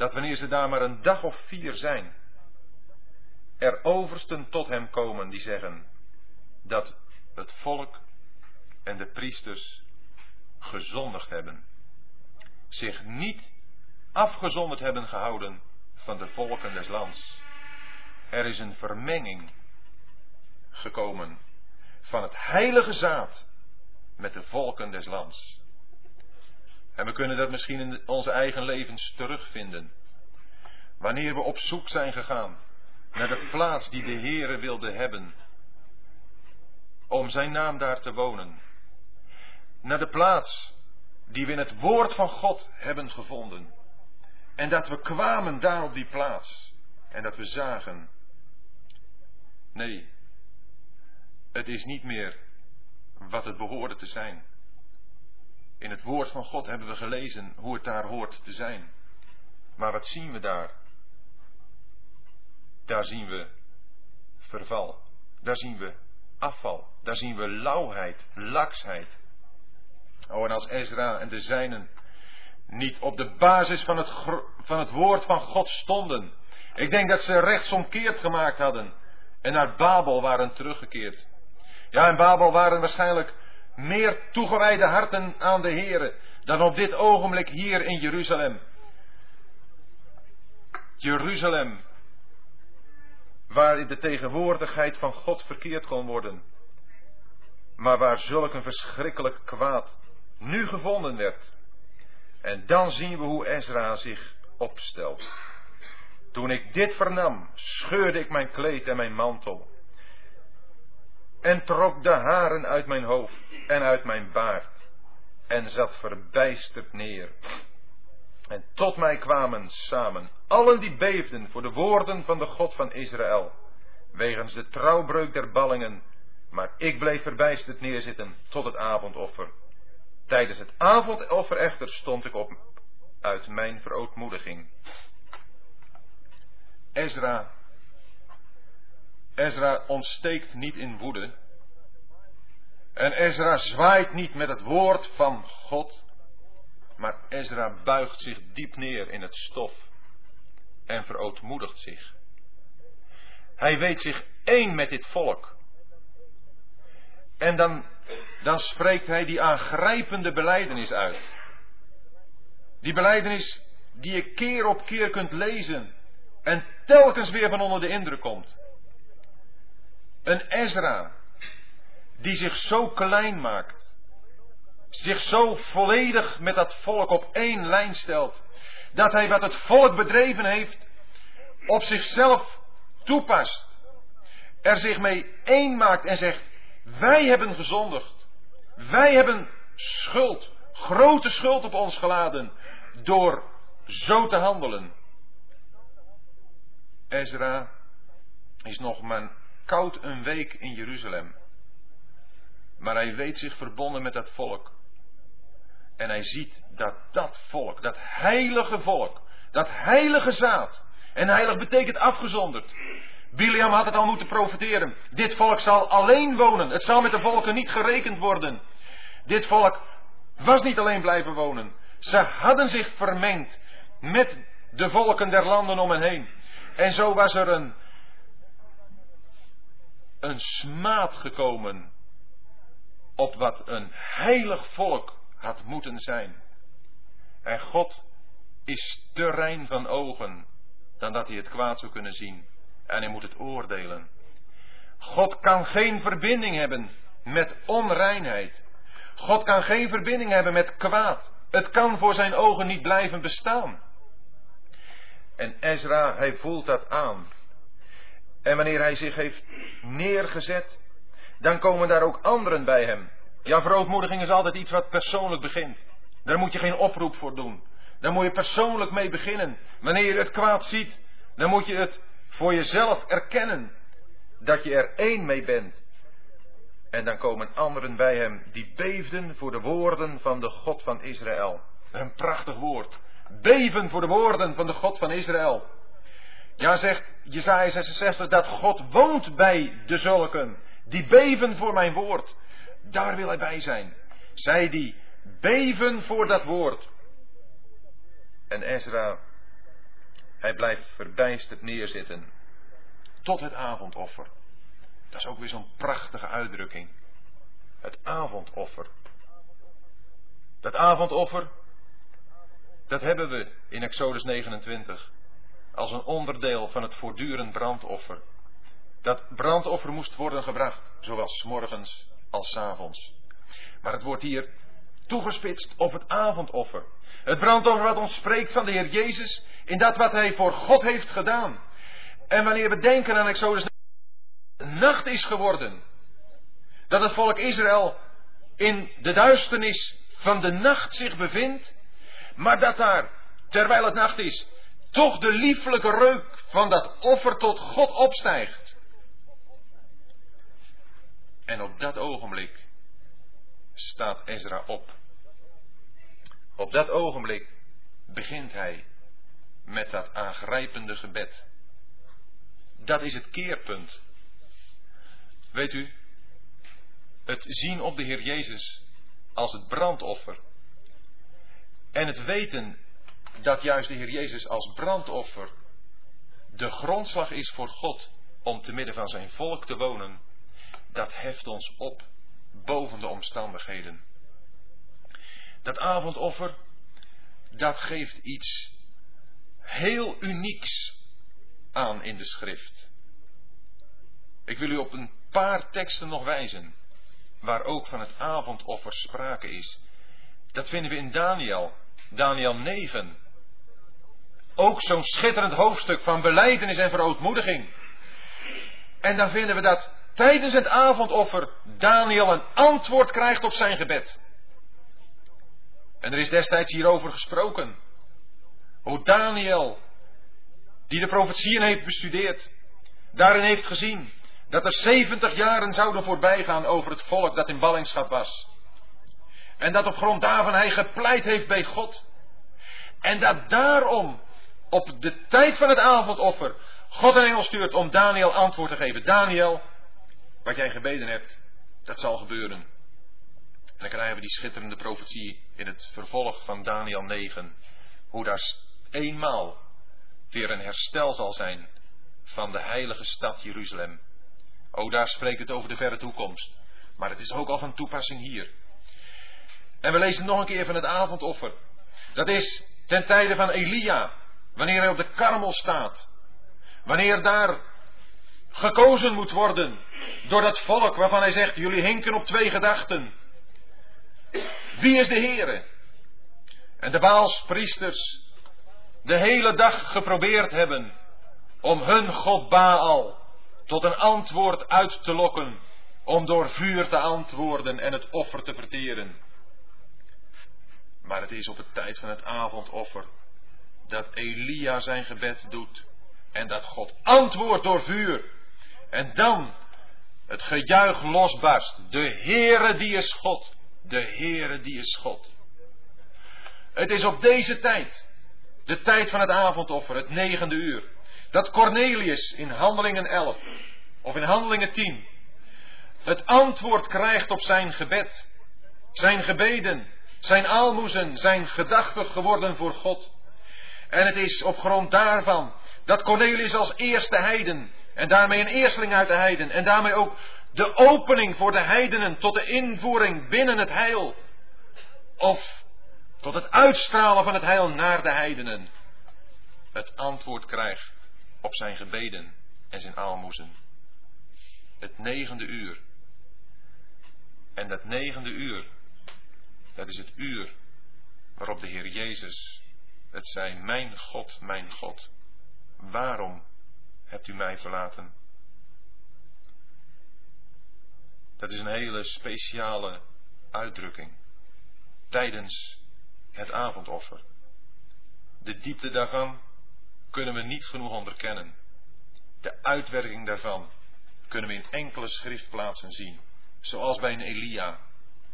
Dat wanneer ze daar maar een dag of vier zijn, er oversten tot hem komen die zeggen dat het volk en de priesters gezondigd hebben, zich niet afgezonderd hebben gehouden van de volken des lands. Er is een vermenging gekomen van het heilige zaad met de volken des lands. En we kunnen dat misschien in onze eigen levens terugvinden. Wanneer we op zoek zijn gegaan naar de plaats die de Heere wilde hebben, om zijn naam daar te wonen. Naar de plaats die we in het woord van God hebben gevonden. En dat we kwamen daar op die plaats. En dat we zagen. Nee, het is niet meer wat het behoorde te zijn. In het woord van God hebben we gelezen hoe het daar hoort te zijn. Maar wat zien we daar? Daar zien we verval. Daar zien we afval. Daar zien we lauwheid, laksheid. Oh, en als Ezra en de zijnen niet op de basis van het, van het woord van God stonden. Ik denk dat ze rechtsomkeerd gemaakt hadden en naar Babel waren teruggekeerd. Ja, in Babel waren waarschijnlijk meer toegewijde harten aan de Here dan op dit ogenblik hier in Jeruzalem. Jeruzalem, waar de tegenwoordigheid van God verkeerd kon worden, maar waar zulk een verschrikkelijk kwaad nu gevonden werd. En dan zien we hoe Ezra zich opstelt. Toen ik dit vernam, scheurde ik mijn kleed en mijn mantel. En trok de haren uit mijn hoofd en uit mijn baard. En zat verbijsterd neer. En tot mij kwamen samen allen die beefden voor de woorden van de God van Israël. Wegens de trouwbreuk der ballingen. Maar ik bleef verbijsterd neerzitten tot het avondoffer. Tijdens het avondoffer echter stond ik op uit mijn verootmoediging. Ezra, Ezra ontsteekt niet in woede. En Ezra zwaait niet met het woord van God. Maar Ezra buigt zich diep neer in het stof en verootmoedigt zich. Hij weet zich één met dit volk. En dan, dan spreekt hij die aangrijpende beleidenis uit. Die beleidenis die je keer op keer kunt lezen en telkens weer van onder de indruk komt. Een Ezra die zich zo klein maakt, zich zo volledig met dat volk op één lijn stelt, dat hij wat het volk bedreven heeft op zichzelf toepast, er zich mee één maakt en zegt, wij hebben gezondigd, wij hebben schuld, grote schuld op ons geladen, door zo te handelen. Ezra is nog maar koud een week in Jeruzalem. Maar hij weet zich verbonden met dat volk. En hij ziet dat dat volk, dat heilige volk, dat heilige zaad. En heilig betekent afgezonderd. Biliam had het al moeten profiteren. Dit volk zal alleen wonen. Het zal met de volken niet gerekend worden. Dit volk was niet alleen blijven wonen. Ze hadden zich vermengd met de volken der landen om hen heen. En zo was er een, een smaad gekomen op wat een heilig volk had moeten zijn. En God is te rein van ogen dan dat hij het kwaad zou kunnen zien. En hij moet het oordelen. God kan geen verbinding hebben met onreinheid. God kan geen verbinding hebben met kwaad. Het kan voor zijn ogen niet blijven bestaan. En Ezra, hij voelt dat aan. En wanneer hij zich heeft neergezet, dan komen daar ook anderen bij hem. Ja, verootmoediging is altijd iets wat persoonlijk begint. Daar moet je geen oproep voor doen. Daar moet je persoonlijk mee beginnen. Wanneer je het kwaad ziet, dan moet je het voor jezelf erkennen dat je er één mee bent. En dan komen anderen bij hem die beefden voor de woorden van de God van Israël. Een prachtig woord. Beven voor de woorden van de God van Israël. Ja, zegt Jezaja 66 dat God woont bij de zulken. Die beven voor mijn woord. Daar wil hij bij zijn. Zij die beven voor dat woord. En Ezra, hij blijft verbijsterd neerzitten. Tot het avondoffer. Dat is ook weer zo'n prachtige uitdrukking. Het avondoffer. Dat avondoffer, dat hebben we in Exodus 29 als een onderdeel van het voortdurend brandoffer. Dat brandoffer moest worden gebracht, zowel s morgens als s avonds. Maar het wordt hier toegespitst op het avondoffer. Het brandoffer wat ons spreekt van de Heer Jezus in dat wat Hij voor God heeft gedaan. En wanneer we denken aan Exodus nacht is geworden. Dat het volk Israël in de duisternis van de nacht zich bevindt. Maar dat daar, terwijl het nacht is, toch de lieflijke reuk van dat offer tot God opstijgt. En op dat ogenblik staat Ezra op. Op dat ogenblik begint hij met dat aangrijpende gebed. Dat is het keerpunt. Weet u, het zien op de Heer Jezus als het brandoffer. En het weten dat juist de Heer Jezus als brandoffer de grondslag is voor God om te midden van zijn volk te wonen, dat heft ons op boven de omstandigheden. Dat avondoffer, dat geeft iets heel unieks aan in de schrift. Ik wil u op een paar teksten nog wijzen, waar ook van het avondoffer sprake is. Dat vinden we in Daniel, Daniel 9. Ook zo'n schitterend hoofdstuk van beleidenis en verootmoediging. En dan vinden we dat tijdens het avondoffer Daniel een antwoord krijgt op zijn gebed. En er is destijds hierover gesproken. Hoe Daniel, die de profetieën heeft bestudeerd, daarin heeft gezien dat er 70 jaren zouden voorbijgaan over het volk dat in ballingschap was. En dat op grond daarvan hij gepleit heeft bij God. En dat daarom op de tijd van het avondoffer God een engel stuurt om Daniel antwoord te geven. Daniel, wat jij gebeden hebt, dat zal gebeuren. En dan krijgen we die schitterende profetie in het vervolg van Daniel 9. Hoe daar eenmaal weer een herstel zal zijn van de heilige stad Jeruzalem. Oh, daar spreekt het over de verre toekomst. Maar het is ook al van toepassing hier. En we lezen nog een keer van het avondoffer. Dat is ten tijde van Elia, wanneer hij op de karmel staat. Wanneer daar gekozen moet worden door dat volk waarvan hij zegt, jullie hinken op twee gedachten. Wie is de Heere? En de Baalspriesters de hele dag geprobeerd hebben om hun God Baal tot een antwoord uit te lokken, om door vuur te antwoorden en het offer te verteren. Maar het is op het tijd van het avondoffer dat Elia zijn gebed doet en dat God antwoordt door vuur. En dan het gejuich losbarst. De Heere die is God. De Heere die is God. Het is op deze tijd, de tijd van het avondoffer, het negende uur, dat Cornelius in Handelingen 11 of in Handelingen 10 het antwoord krijgt op zijn gebed, zijn gebeden, zijn aalmoezen, zijn gedachten geworden voor God. En het is op grond daarvan dat Cornelius als eerste heiden, en daarmee een eersteling uit de heiden, en daarmee ook de opening voor de heidenen tot de invoering binnen het heil, of tot het uitstralen van het heil naar de heidenen, het antwoord krijgt op zijn gebeden en zijn aalmoezen. Het negende uur. En dat negende uur, dat is het uur waarop de Heer Jezus het zei, mijn God, mijn God, waarom hebt u mij verlaten? Dat is een hele speciale uitdrukking tijdens het avondoffer. De diepte daarvan kunnen we niet genoeg onderkennen. De uitwerking daarvan kunnen we in enkele schriftplaatsen zien. Zoals bij een Elia,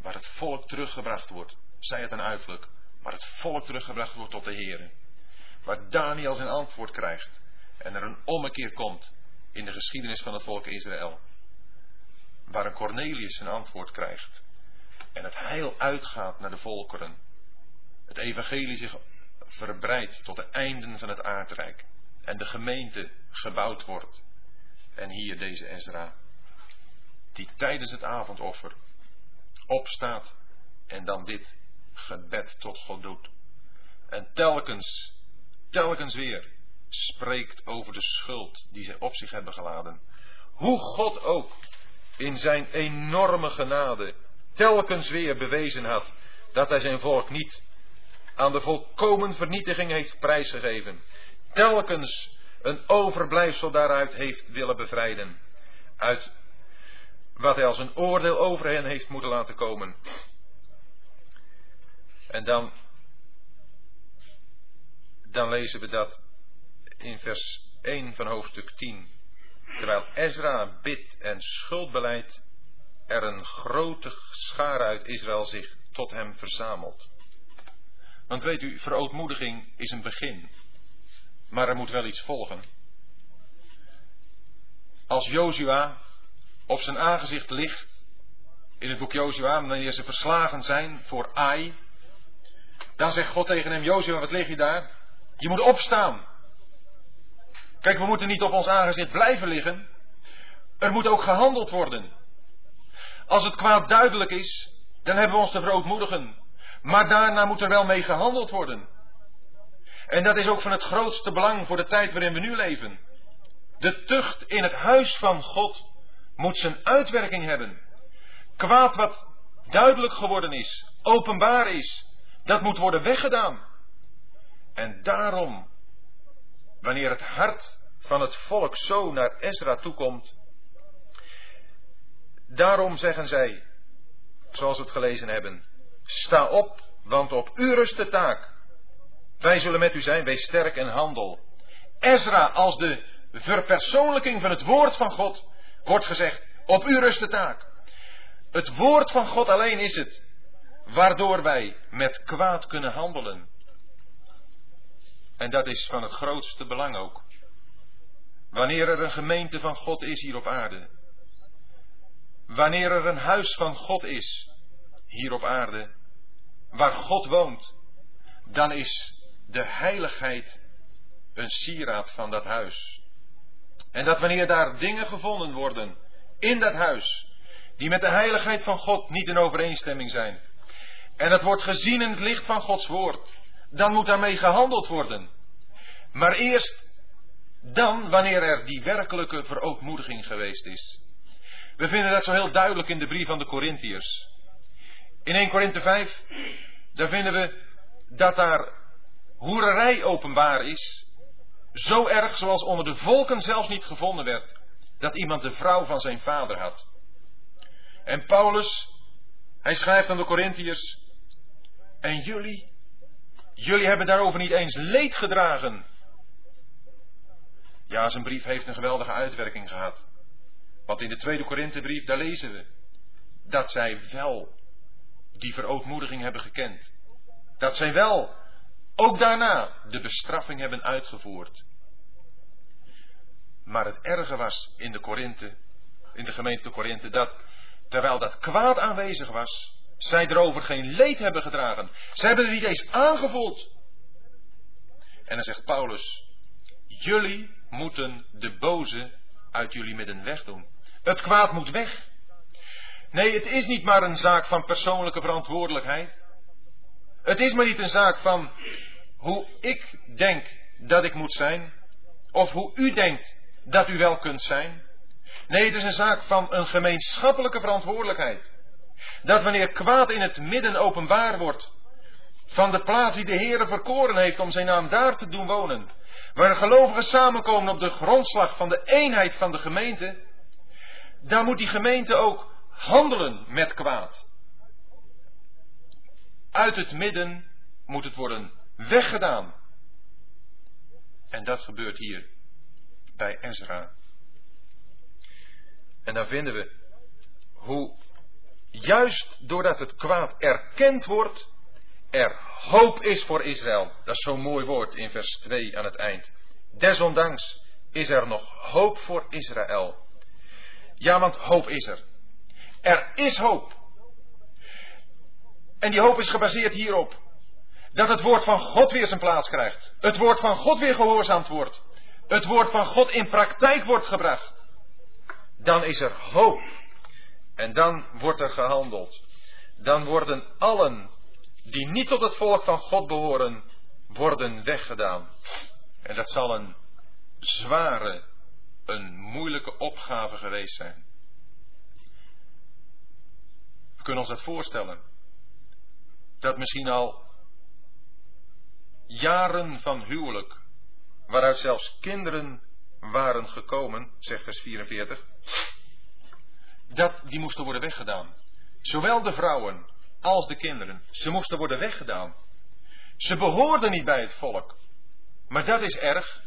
waar het volk teruggebracht wordt, zij het een uiterlijk, waar het volk teruggebracht wordt tot de Heer. Waar Daniel zijn antwoord krijgt en er een ommekeer komt in de geschiedenis van het volk Israël. Waar een Cornelius zijn antwoord krijgt en het heil uitgaat naar de volkeren. Het evangelie zich verbreidt tot de einden van het aardrijk en de gemeente gebouwd wordt. En hier deze Ezra, die tijdens het avondoffer opstaat en dan dit gebed tot God doet. En telkens, telkens weer spreekt over de schuld die zij op zich hebben geladen. Hoe God ook in zijn enorme genade telkens weer bewezen had dat hij zijn volk niet aan de volkomen vernietiging heeft prijsgegeven. Telkens een overblijfsel daaruit heeft willen bevrijden. Uit wat hij als een oordeel over hen heeft moeten laten komen. En dan, dan lezen we dat in vers 1 van hoofdstuk 10. Terwijl Ezra bidt en schuldbeleid, er een grote schare uit Israël zich tot hem verzamelt. Want weet u, verootmoediging is een begin. Maar er moet wel iets volgen. Als Jozua op zijn aangezicht ligt, in het boek Jozua, wanneer ze verslagen zijn voor Ai, dan zegt God tegen hem, Jozua, wat lig je daar? Je moet opstaan. Kijk, we moeten niet op ons aangezicht blijven liggen. Er moet ook gehandeld worden. Als het kwaad duidelijk is, dan hebben we ons te verootmoedigen. Maar daarna moet er wel mee gehandeld worden. En dat is ook van het grootste belang voor de tijd waarin we nu leven. De tucht in het huis van God moet zijn uitwerking hebben. Kwaad wat duidelijk geworden is, openbaar is, dat moet worden weggedaan. En daarom, wanneer het hart van het volk zo naar Ezra toekomt, daarom zeggen zij, zoals we het gelezen hebben, sta op, want op u rust de taak. Wij zullen met u zijn, wees sterk en handel. Ezra als de verpersoonlijking van het woord van God wordt gezegd, op u rust de taak. Het woord van God alleen is het waardoor wij met kwaad kunnen handelen. En dat is van het grootste belang ook. Wanneer er een gemeente van God is hier op aarde. Wanneer er een huis van God is hier op aarde. Waar God woont. Dan is de heiligheid een sieraad van dat huis. En dat wanneer daar dingen gevonden worden in dat huis. Die met de heiligheid van God niet in overeenstemming zijn en het wordt gezien in het licht van Gods woord, dan moet daarmee gehandeld worden. Maar eerst dan wanneer er die werkelijke verootmoediging geweest is. We vinden dat zo heel duidelijk in de brief van de Corinthiërs. In 1 Korinthe 5, daar vinden we dat daar hoererij openbaar is. Zo erg zoals onder de volken zelfs niet gevonden werd dat iemand de vrouw van zijn vader had. En Paulus, hij schrijft aan de Corinthiërs, en jullie, jullie hebben daarover niet eens leed gedragen. Ja, zijn brief heeft een geweldige uitwerking gehad. Want in de tweede Korinthebrief, daar lezen we dat zij wel die verootmoediging hebben gekend. Dat zij wel ook daarna de bestraffing hebben uitgevoerd. Maar het erge was in de Korinthe, in de gemeente Korinthe, dat terwijl dat kwaad aanwezig was, zij erover geen leed hebben gedragen. Zij hebben het niet eens aangevoeld. En dan zegt Paulus, jullie moeten de boze uit jullie midden wegdoen. Het kwaad moet weg. Nee, het is niet maar een zaak van persoonlijke verantwoordelijkheid. Het is maar niet een zaak van hoe ik denk dat ik moet zijn, of hoe u denkt dat u wel kunt zijn. Nee, het is een zaak van een gemeenschappelijke verantwoordelijkheid. Dat wanneer kwaad in het midden openbaar wordt, van de plaats die de Heere verkoren heeft om zijn naam daar te doen wonen, waar gelovigen samenkomen op de grondslag van de eenheid van de gemeente, dan moet die gemeente ook handelen met kwaad. Uit het midden moet het worden weggedaan. En dat gebeurt hier bij Ezra. En dan vinden we hoe juist doordat het kwaad erkend wordt, er hoop is voor Israël. Dat is zo'n mooi woord in vers 2 aan het eind. Desondanks is er nog hoop voor Israël. Ja, want hoop is er. Er is hoop. En die hoop is gebaseerd hierop. Dat het woord van God weer zijn plaats krijgt. Het woord van God weer gehoorzaamd wordt. Het woord van God in praktijk wordt gebracht. Dan is er hoop. En dan wordt er gehandeld. Dan worden allen die niet tot het volk van God behoren, worden weggedaan. En dat zal een zware, een moeilijke opgave geweest zijn. We kunnen ons dat voorstellen. Dat misschien al jaren van huwelijk, waaruit zelfs kinderen waren gekomen, zegt vers 44, dat die moesten worden weggedaan. Zowel de vrouwen als de kinderen, ze moesten worden weggedaan. Ze behoorden niet bij het volk. Maar dat is erg.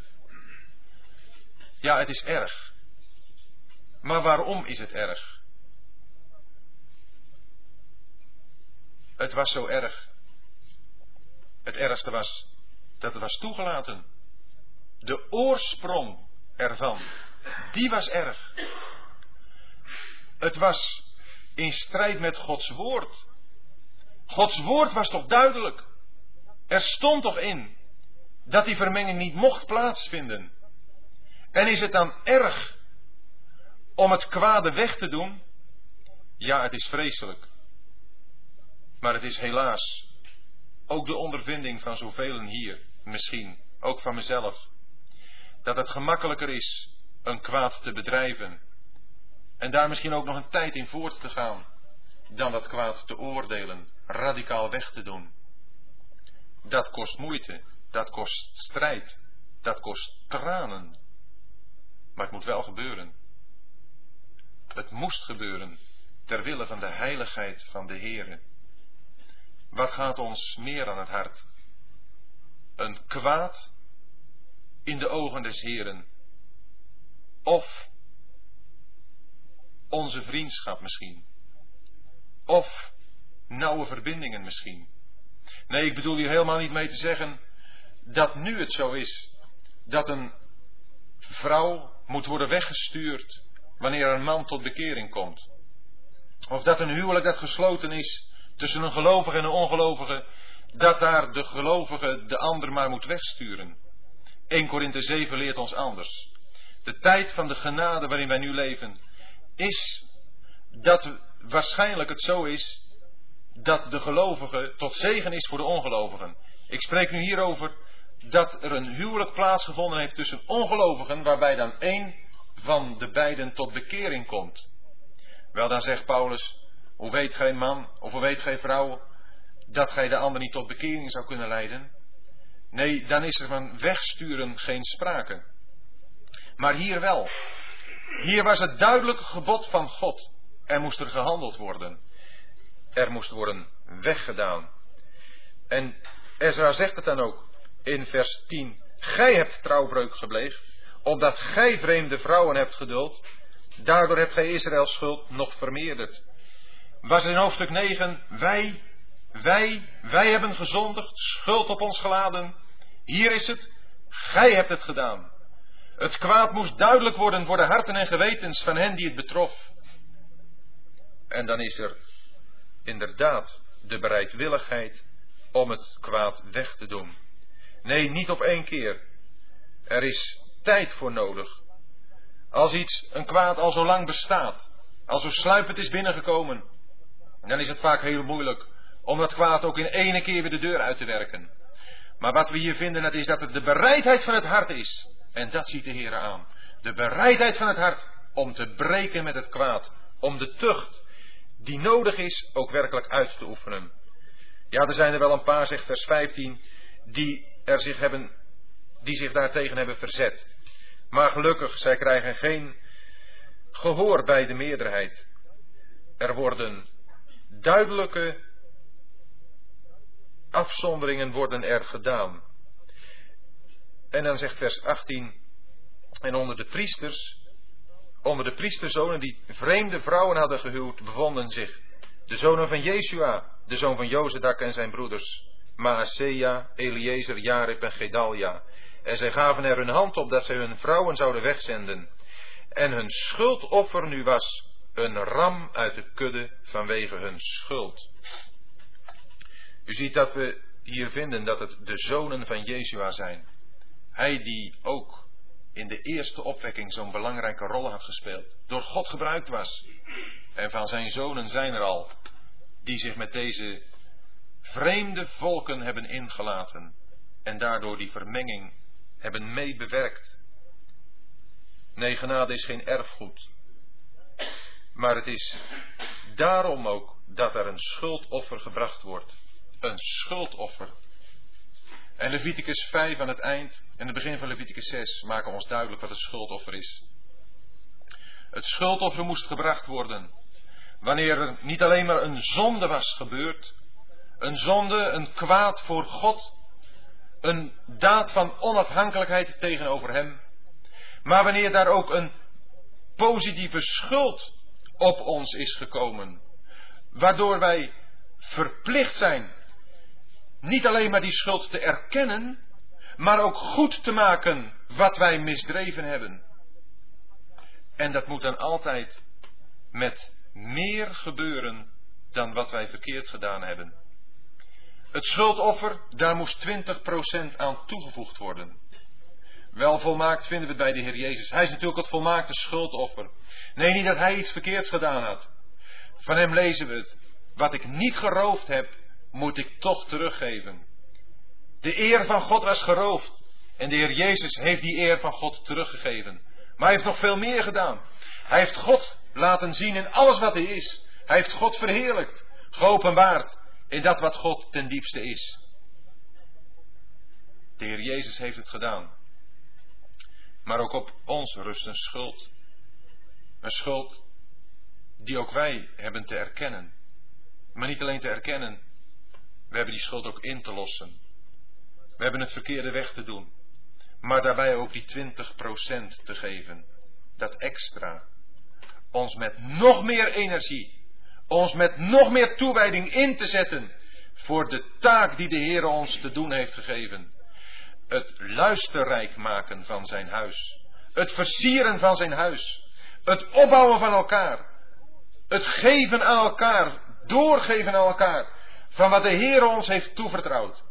Ja, het is erg. Maar waarom is het erg? Het was zo erg. Het ergste was dat het was toegelaten. De oorsprong ervan, die was erg. Het was in strijd met Gods woord. Gods woord was toch duidelijk. Er stond toch in dat die vermenging niet mocht plaatsvinden. En is het dan erg om het kwade weg te doen? Ja, het is vreselijk. Maar het is helaas ook de ondervinding van zoveel hier, misschien, ook van mezelf, dat het gemakkelijker is een kwaad te bedrijven en daar misschien ook nog een tijd in voort te gaan, dan dat kwaad te oordelen, radicaal weg te doen. Dat kost moeite, dat kost strijd, dat kost tranen. Maar het moet wel gebeuren. Het moest gebeuren ter wille van de heiligheid van de Heere. Wat gaat ons meer aan het hart? Een kwaad in de ogen des Heeren of onze vriendschap misschien. Of nauwe verbindingen misschien. Nee, ik bedoel hier helemaal niet mee te zeggen dat nu het zo is dat een vrouw moet worden weggestuurd wanneer een man tot bekering komt. Of dat een huwelijk dat gesloten is tussen een gelovige en een ongelovige, dat daar de gelovige de ander maar moet wegsturen. 1 Korinthe 7 leert ons anders. De tijd van de genade waarin wij nu leven, is dat waarschijnlijk het zo is dat de gelovige tot zegen is voor de ongelovigen. Ik spreek nu hier over dat er een huwelijk plaatsgevonden heeft tussen ongelovigen, waarbij dan één van de beiden tot bekering komt. Wel, dan zegt Paulus, hoe weet gij man, of hoe weet gij vrouw, dat gij de ander niet tot bekering zou kunnen leiden? Nee, dan is er van wegsturen geen sprake. Maar hier wel. Hier was het duidelijke gebod van God. Er moest er gehandeld worden. Er moest worden weggedaan. En Ezra zegt het dan ook in vers 10. Gij hebt trouwbreuk gebleegd, omdat gij vreemde vrouwen hebt geduld. Daardoor hebt gij Israëls schuld nog vermeerderd. Was in hoofdstuk 9, wij, wij, wij hebben gezondigd, schuld op ons geladen. Hier is het, gij hebt het gedaan. Het kwaad moest duidelijk worden voor de harten en gewetens van hen die het betrof. En dan is er inderdaad de bereidwilligheid om het kwaad weg te doen. Nee, niet op één keer. Er is tijd voor nodig. Als iets, een kwaad al zo lang bestaat, al zo sluipend is binnengekomen, dan is het vaak heel moeilijk om dat kwaad ook in ene keer weer de deur uit te werken. Maar wat we hier vinden, dat is dat het de bereidheid van het hart is. En dat ziet de Heer aan. De bereidheid van het hart om te breken met het kwaad. Om de tucht die nodig is ook werkelijk uit te oefenen. Ja, er zijn er wel een paar, zegt vers 15, die, er zich, hebben, die zich daartegen hebben verzet. Maar gelukkig, zij krijgen geen gehoor bij de meerderheid. Er worden duidelijke afzonderingen worden er gedaan. En dan zegt vers 18, en onder de priesters, onder de priesterzonen die vreemde vrouwen hadden gehuwd, bevonden zich de zonen van Jeshua, de zoon van Jozedak en zijn broeders, Maasea, Eliezer, Jarib en Gedalia. En zij gaven er hun hand op dat zij hun vrouwen zouden wegzenden. En hun schuldoffer nu was een ram uit de kudde vanwege hun schuld. U ziet dat we hier vinden dat het de zonen van Jeshua zijn. Hij die ook in de eerste opwekking zo'n belangrijke rol had gespeeld, door God gebruikt was. En van zijn zonen zijn er al die zich met deze vreemde volken hebben ingelaten en daardoor die vermenging hebben meebewerkt. Nee, genade is geen erfgoed. Maar het is daarom ook dat er een schuldoffer gebracht wordt. Een schuldoffer. En Leviticus 5 aan het eind en het begin van Leviticus 6 maken ons duidelijk wat het schuldoffer is. Het schuldoffer moest gebracht worden wanneer er niet alleen maar een zonde was gebeurd, een zonde, een kwaad voor God, een daad van onafhankelijkheid tegenover Hem, maar wanneer daar ook een positieve schuld op ons is gekomen, waardoor wij verplicht zijn niet alleen maar die schuld te erkennen, maar ook goed te maken wat wij misdreven hebben. En dat moet dan altijd met meer gebeuren dan wat wij verkeerd gedaan hebben. Het schuldoffer, daar moest 20% aan toegevoegd worden. Wel volmaakt vinden we het bij de Heer Jezus. Hij is natuurlijk het volmaakte schuldoffer. Nee, niet dat hij iets verkeerds gedaan had. Van hem lezen we het. Wat ik niet geroofd heb, moet ik toch teruggeven. De eer van God was geroofd. En de Heer Jezus heeft die eer van God teruggegeven. Maar hij heeft nog veel meer gedaan. Hij heeft God laten zien in alles wat hij is. Hij heeft God verheerlijkt, geopenbaard in dat wat God ten diepste is. De Heer Jezus heeft het gedaan. Maar ook op ons rust een schuld. Een schuld die ook wij hebben te erkennen. Maar niet alleen te erkennen, we hebben die schuld ook in te lossen. We hebben het verkeerde weg te doen. Maar daarbij ook die 20% te geven. Dat extra ons met nog meer energie, ons met nog meer toewijding in te zetten voor de taak die de Heer ons te doen heeft gegeven. Het luisterrijk maken van zijn huis. Het versieren van zijn huis. Het opbouwen van elkaar. Het geven aan elkaar. Doorgeven aan elkaar. Van wat de Heer ons heeft toevertrouwd.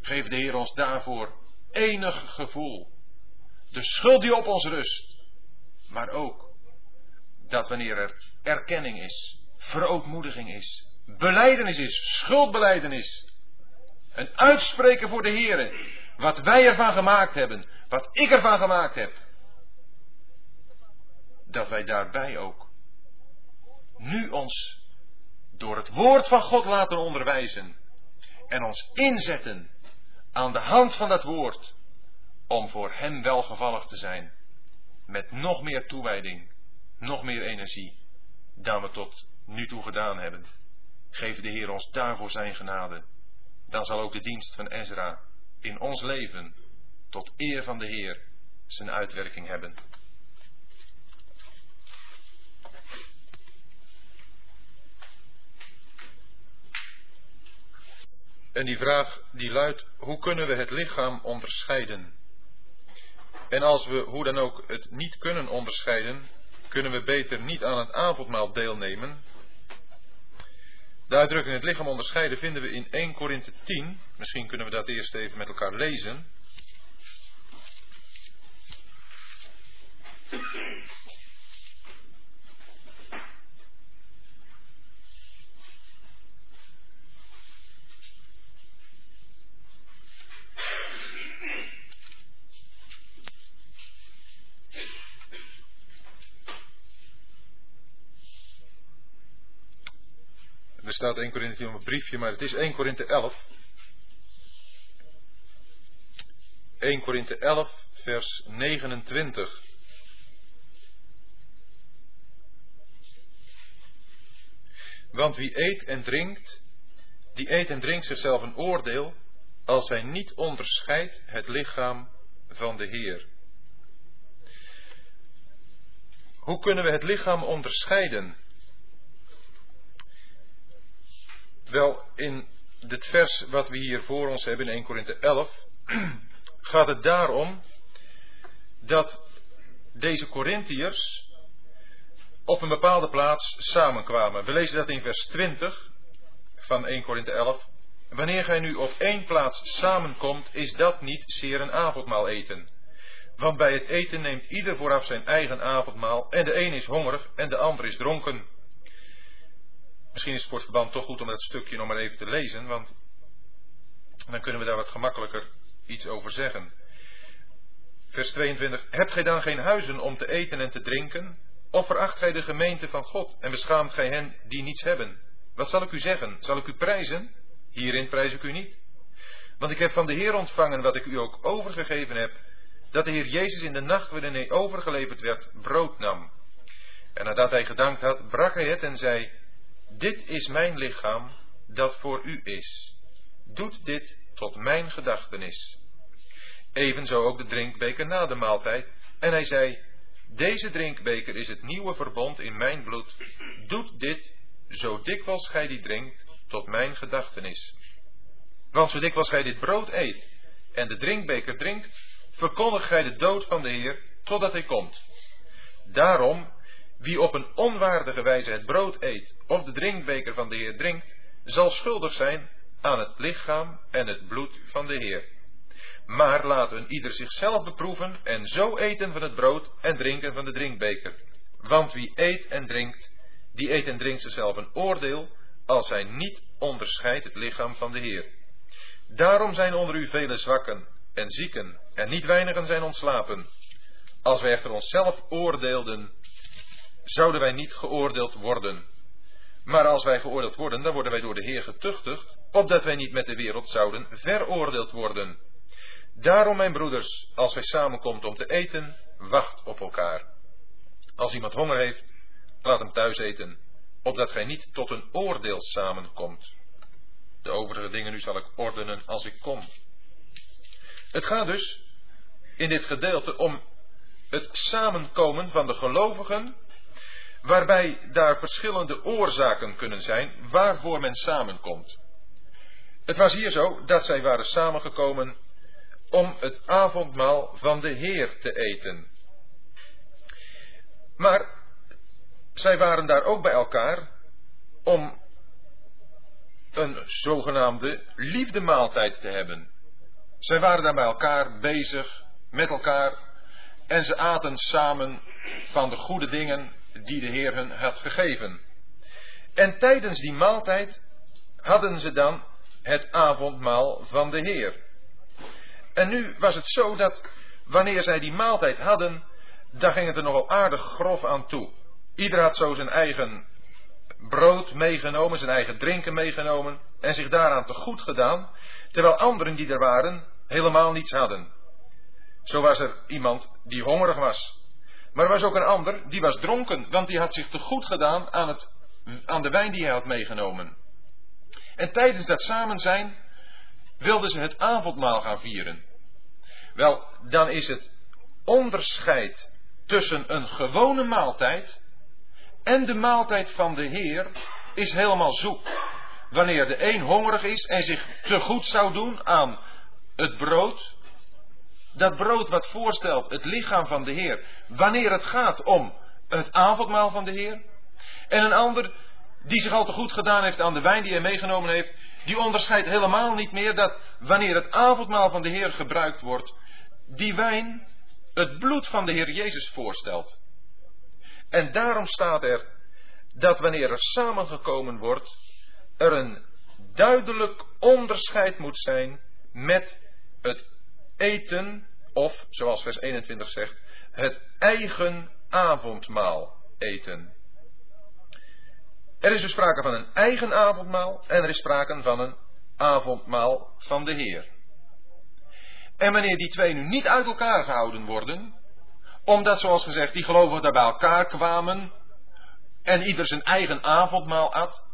Geef de Heer ons daarvoor enig gevoel. De schuld die op ons rust. Maar ook dat wanneer er erkenning is, verootmoediging is, beleidenis is, schuldbeleidenis, een uitspreken voor de Heer, Wat wij ervan gemaakt hebben, wat ik ervan gemaakt heb. Dat wij daarbij ook nu ons door het woord van God laten onderwijzen en ons inzetten aan de hand van dat woord om voor Hem welgevallig te zijn. Met nog meer toewijding, nog meer energie dan we tot nu toe gedaan hebben. Geef de Heer ons daarvoor zijn genade. Dan zal ook de dienst van Ezra in ons leven tot eer van de Heer zijn uitwerking hebben. En die vraag die luidt, hoe kunnen we het lichaam onderscheiden? En als we hoe dan ook het niet kunnen onderscheiden, kunnen we beter niet aan het avondmaal deelnemen. De uitdrukking het lichaam onderscheiden vinden we in 1 Korinthe 10. Misschien kunnen we dat eerst even met elkaar lezen. Staat 1 Korinthe 10 op een briefje, maar het is 1 Korinthe 11. 1 Korinthe 11, vers 29. Want wie eet en drinkt, die eet en drinkt zichzelf een oordeel, als hij niet onderscheidt het lichaam van de Heer. Hoe kunnen we het lichaam onderscheiden? Wel, in dit vers wat we hier voor ons hebben in 1 Korinthe 11, gaat het daarom dat deze Corinthiërs op een bepaalde plaats samenkwamen. We lezen dat in vers 20 van 1 Korinthe 11. Wanneer gij nu op één plaats samenkomt, is dat niet zeer een avondmaal eten. Want bij het eten neemt ieder vooraf zijn eigen avondmaal, en de een is hongerig en de ander is dronken. Misschien is het voor het verband toch goed om dat stukje nog maar even te lezen, want dan kunnen we daar wat gemakkelijker iets over zeggen. Vers 22. Hebt gij dan geen huizen om te eten en te drinken? Of veracht gij de gemeente van God en beschaamt gij hen die niets hebben? Wat zal ik u zeggen? Zal ik u prijzen? Hierin prijs ik u niet. Want ik heb van de Heer ontvangen wat ik u ook overgegeven heb, dat de Heer Jezus in de nacht waarin hij overgeleverd werd, brood nam. En nadat hij gedankt had, brak hij het en zei, dit is mijn lichaam dat voor u is. Doet dit tot mijn gedachtenis. Evenzo ook de drinkbeker na de maaltijd. En hij zei, deze drinkbeker is het nieuwe verbond in mijn bloed. Doet dit, zo dikwijls gij die drinkt, tot mijn gedachtenis. Want zo dikwijls gij dit brood eet en de drinkbeker drinkt, verkondigt gij de dood van de Heer totdat hij komt. Daarom wie op een onwaardige wijze het brood eet of de drinkbeker van de Heer drinkt, zal schuldig zijn aan het lichaam en het bloed van de Heer. Maar laten een ieder zichzelf beproeven en zo eten van het brood en drinken van de drinkbeker. Want wie eet en drinkt, die eet en drinkt zichzelf een oordeel, als hij niet onderscheidt het lichaam van de Heer. Daarom zijn onder u vele zwakken en zieken, en niet weinigen zijn ontslapen. Als wij echter onszelf oordeelden, zouden wij niet geoordeeld worden. Maar als wij geoordeeld worden, dan worden wij door de Heer getuchtigd, opdat wij niet met de wereld zouden veroordeeld worden. Daarom, mijn broeders, als wij samenkomt om te eten, wacht op elkaar. Als iemand honger heeft, laat hem thuis eten, opdat gij niet tot een oordeel samenkomt. De overige dingen nu zal ik ordenen als ik kom. Het gaat dus in dit gedeelte om het samenkomen van de gelovigen waarbij daar verschillende oorzaken kunnen zijn waarvoor men samenkomt. Het was hier zo dat zij waren samengekomen om het avondmaal van de Heer te eten. Maar zij waren daar ook bij elkaar om een zogenaamde liefdemaaltijd te hebben. Zij waren daar bij elkaar bezig met elkaar en ze aten samen van de goede dingen die de Heer hun had gegeven. En tijdens die maaltijd hadden ze dan het avondmaal van de Heer. En nu was het zo dat wanneer zij die maaltijd hadden, daar ging het er nogal aardig grof aan toe. Ieder had zo zijn eigen brood meegenomen, zijn eigen drinken meegenomen en zich daaraan te goed gedaan, terwijl anderen die er waren helemaal niets hadden. Zo was er iemand die hongerig was. Maar er was ook een ander die was dronken, want die had zich te goed gedaan aan, het, aan de wijn die hij had meegenomen. En tijdens dat samen zijn wilden ze het avondmaal gaan vieren. Wel, dan is het onderscheid tussen een gewone maaltijd en de maaltijd van de Heer is helemaal zoek. Wanneer de een hongerig is en zich te goed zou doen aan het brood, dat brood wat voorstelt het lichaam van de Heer, wanneer het gaat om het avondmaal van de Heer, en een ander die zich al te goed gedaan heeft aan de wijn die hij meegenomen heeft, die onderscheidt helemaal niet meer dat wanneer het avondmaal van de Heer gebruikt wordt, die wijn het bloed van de Heer Jezus voorstelt. En daarom staat er dat wanneer er samengekomen wordt, er een duidelijk onderscheid moet zijn met het eten, of zoals vers 21 zegt, het eigen avondmaal eten. Er is dus sprake van een eigen avondmaal en er is sprake van een avondmaal van de Heer. En wanneer die twee nu niet uit elkaar gehouden worden, omdat zoals gezegd die gelovigen daar bij elkaar kwamen en ieder zijn eigen avondmaal at,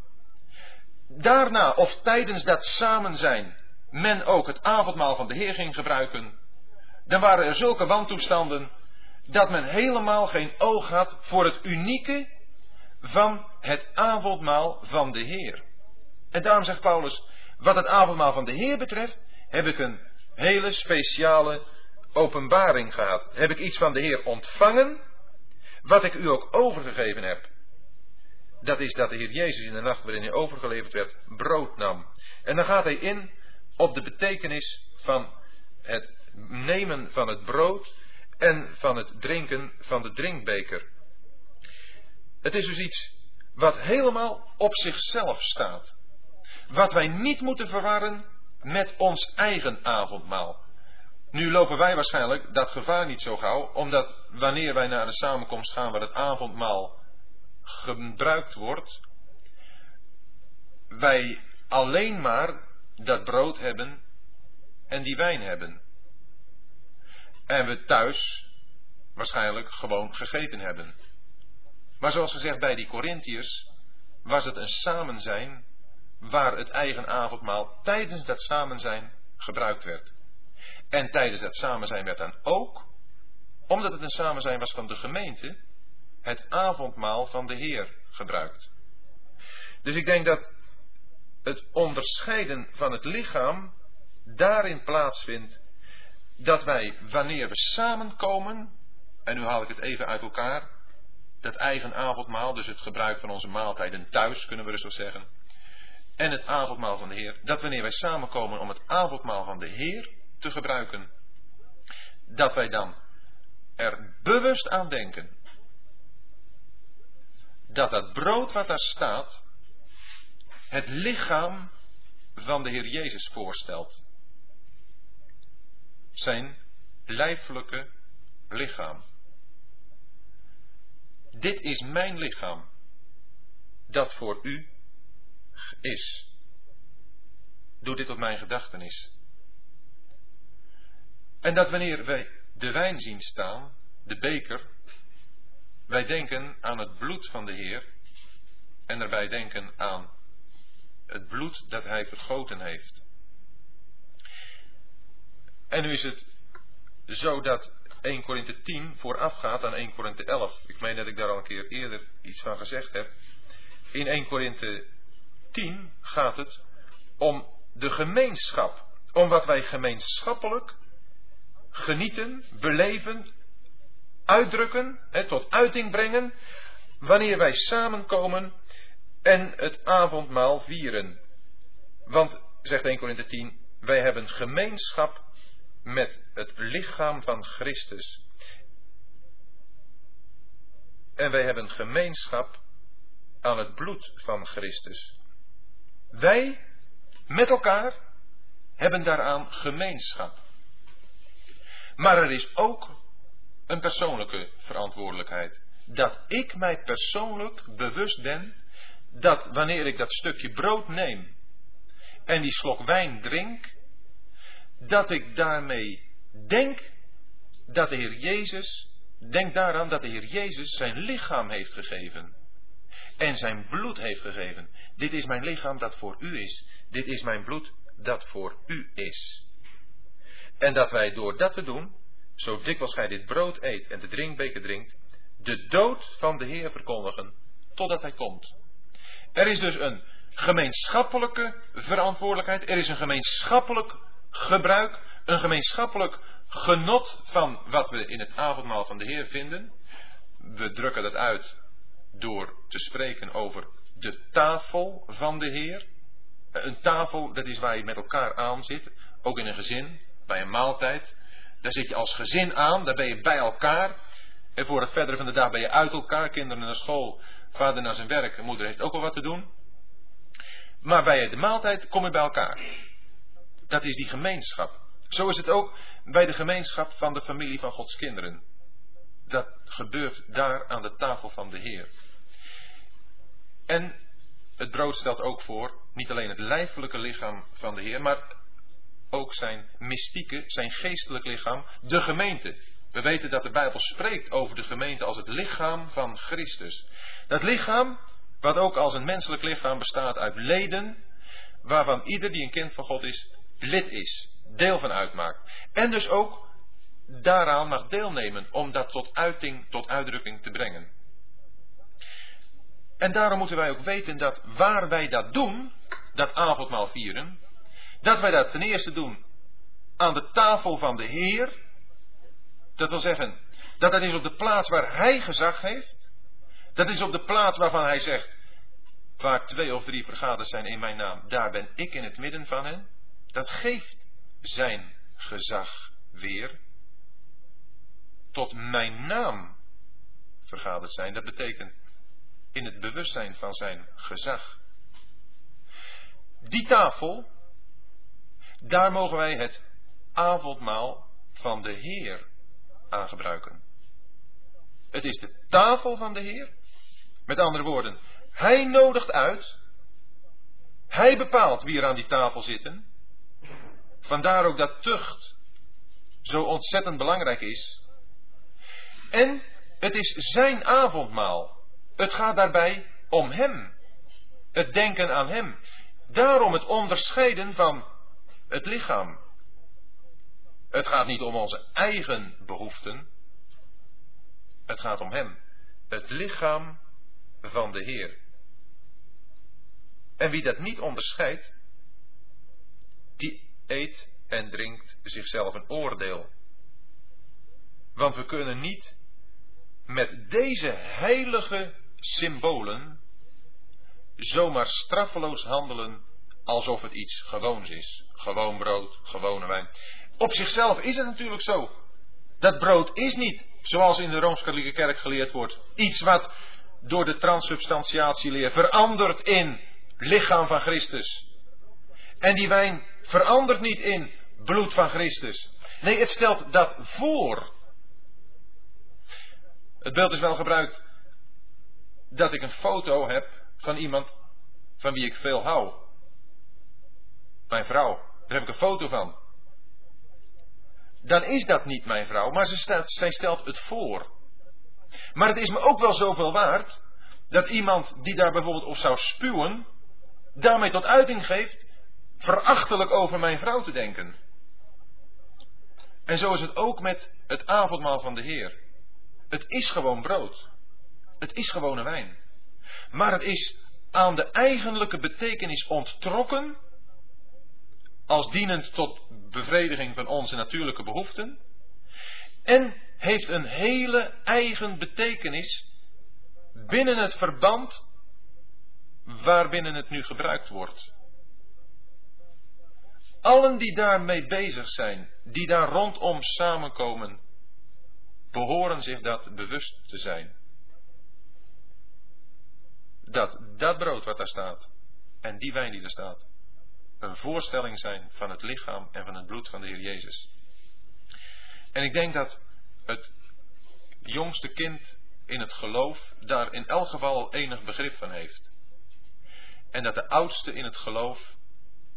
daarna of tijdens dat samen zijn men ook het avondmaal van de Heer ging gebruiken, dan waren er zulke wantoestanden dat men helemaal geen oog had voor het unieke van het avondmaal van de Heer. En daarom zegt Paulus, wat het avondmaal van de Heer betreft, heb ik een hele speciale openbaring gehad. Heb ik iets van de Heer ontvangen, wat ik u ook overgegeven heb. Dat is dat de Heer Jezus in de nacht waarin hij overgeleverd werd, brood nam. En dan gaat hij in op de betekenis van het nemen van het brood en van het drinken van de drinkbeker. Het is dus iets wat helemaal op zichzelf staat. Wat wij niet moeten verwarren met ons eigen avondmaal. Nu lopen wij waarschijnlijk dat gevaar niet zo gauw, omdat wanneer wij naar de samenkomst gaan waar het avondmaal gebruikt wordt, wij alleen maar dat brood hebben en die wijn hebben. En we thuis waarschijnlijk gewoon gegeten hebben. Maar zoals gezegd bij die Corinthiërs was het een samenzijn waar het eigen avondmaal tijdens dat samenzijn gebruikt werd. En tijdens dat samenzijn werd dan ook, omdat het een samenzijn was van de gemeente, het avondmaal van de Heer gebruikt. Dus ik denk dat het onderscheiden van het lichaam daarin plaatsvindt dat wij, wanneer we samenkomen, en nu haal ik het even uit elkaar, dat eigen avondmaal, dus het gebruik van onze maaltijden thuis, kunnen we zo zeggen, en het avondmaal van de Heer, dat wanneer wij samenkomen om het avondmaal van de Heer te gebruiken, dat wij dan er bewust aan denken dat dat brood wat daar staat, het lichaam van de Heer Jezus voorstelt. Zijn lijfelijke lichaam. Dit is mijn lichaam, dat voor u is. Doe dit op mijn gedachtenis. En dat wanneer wij de wijn zien staan, de beker, wij denken aan het bloed van de Heer en daarbij denken aan het bloed dat Hij vergoten heeft. En nu is het zo dat 1 Korinthe 10 voorafgaat aan 1 Korinthe 11. Ik meen dat ik daar al een keer eerder iets van gezegd heb. In 1 Korinthe 10 gaat het om de gemeenschap. Om wat wij gemeenschappelijk genieten, beleven, uitdrukken, tot uiting brengen, wanneer wij samenkomen en het avondmaal vieren. Want, zegt 1 Korinthe 10, wij hebben gemeenschap met het lichaam van Christus. En wij hebben gemeenschap aan het bloed van Christus. Wij met elkaar hebben daaraan gemeenschap. Maar er is ook een persoonlijke verantwoordelijkheid. Dat ik mij persoonlijk bewust ben dat wanneer ik dat stukje brood neem en die slok wijn drink, dat ik daarmee denk dat de Heer Jezus, denk daaraan dat de Heer Jezus zijn lichaam heeft gegeven. En zijn bloed heeft gegeven. Dit is mijn lichaam dat voor u is. Dit is mijn bloed dat voor u is. En dat wij door dat te doen, zo dikwijls gij dit brood eet en de drinkbeker drinkt, de dood van de Heer verkondigen, totdat hij komt. Er is dus een gemeenschappelijke verantwoordelijkheid, er is een gemeenschappelijk gebruik, een gemeenschappelijk genot van wat we in het avondmaal van de Heer vinden. We drukken dat uit door te spreken over de tafel van de Heer. Een tafel, dat is waar je met elkaar aan zit, ook in een gezin, bij een maaltijd. Daar zit je als gezin aan, daar ben je bij elkaar. En voor het verdere van de dag ben je uit elkaar, kinderen naar school, vader naar zijn werk, moeder heeft ook al wat te doen. Maar bij de maaltijd kom je bij elkaar. Dat is die gemeenschap. Zo is het ook bij de gemeenschap van de familie van Gods kinderen. Dat gebeurt daar aan de tafel van de Heer. En het brood stelt ook voor niet alleen het lijfelijke lichaam van de Heer, maar ook zijn mystieke, zijn geestelijk lichaam, de gemeente. We weten dat de Bijbel spreekt over de gemeente als het lichaam van Christus. Dat lichaam, wat ook als een menselijk lichaam bestaat uit leden, waarvan ieder die een kind van God is, lid is, deel van uitmaakt. En dus ook daaraan mag deelnemen om dat tot uiting, tot uitdrukking te brengen. En daarom moeten wij ook weten dat waar wij dat doen, dat avondmaal vieren, dat wij dat ten eerste doen aan de tafel van de Heer. Dat wil zeggen, dat dat is op de plaats waar Hij gezag heeft. Dat is op de plaats waarvan Hij zegt, waar twee of drie vergaderd zijn in mijn naam, daar ben ik in het midden van hen. Dat geeft zijn gezag weer. Tot mijn naam vergaderd zijn, dat betekent in het bewustzijn van zijn gezag. Die tafel, daar mogen wij het avondmaal van de Heer aan gebruiken. Het is de tafel van de Heer. Met andere woorden, Hij nodigt uit. Hij bepaalt wie er aan die tafel zitten. Vandaar ook dat tucht zo ontzettend belangrijk is. En het is zijn avondmaal. Het gaat daarbij om Hem. Het denken aan Hem. Daarom het onderscheiden van het lichaam. Het gaat niet om onze eigen behoeften. Het gaat om Hem. Het lichaam van de Heer. En wie dat niet onderscheidt, die eet en drinkt zichzelf een oordeel. Want we kunnen niet met deze heilige symbolen zomaar straffeloos handelen alsof het iets gewoons is. Gewoon brood, gewone wijn. Op zichzelf is het natuurlijk zo. Dat brood is niet, zoals in de Rooms-Katholieke Kerk geleerd wordt, iets wat door de transsubstantiatieleer verandert in lichaam van Christus. En die wijn verandert niet in bloed van Christus. Nee, het stelt dat voor. Het beeld is wel gebruikt dat ik een foto heb van iemand van wie ik veel hou. Mijn vrouw. Daar heb ik een foto van. Dan is dat niet mijn vrouw, maar ze zij stelt het voor. Maar het is me ook wel zoveel waard dat iemand die daar bijvoorbeeld op zou spuwen, daarmee tot uiting geeft verachtelijk over mijn vrouw te denken. En zo is het ook met het avondmaal van de Heer. Het is gewoon brood. Het is gewone wijn. Maar het is aan de eigenlijke betekenis onttrokken als dienend tot bevrediging van onze natuurlijke behoeften. En heeft een hele eigen betekenis binnen het verband waarbinnen het nu gebruikt wordt. Allen die daarmee bezig zijn, die daar rondom samenkomen, behoren zich dat bewust te zijn dat dat brood wat daar staat en die wijn die er staat, een voorstelling zijn van het lichaam en van het bloed van de Heer Jezus. En ik denk dat het jongste kind in het geloof daar in elk geval al enig begrip van heeft. En dat de oudste in het geloof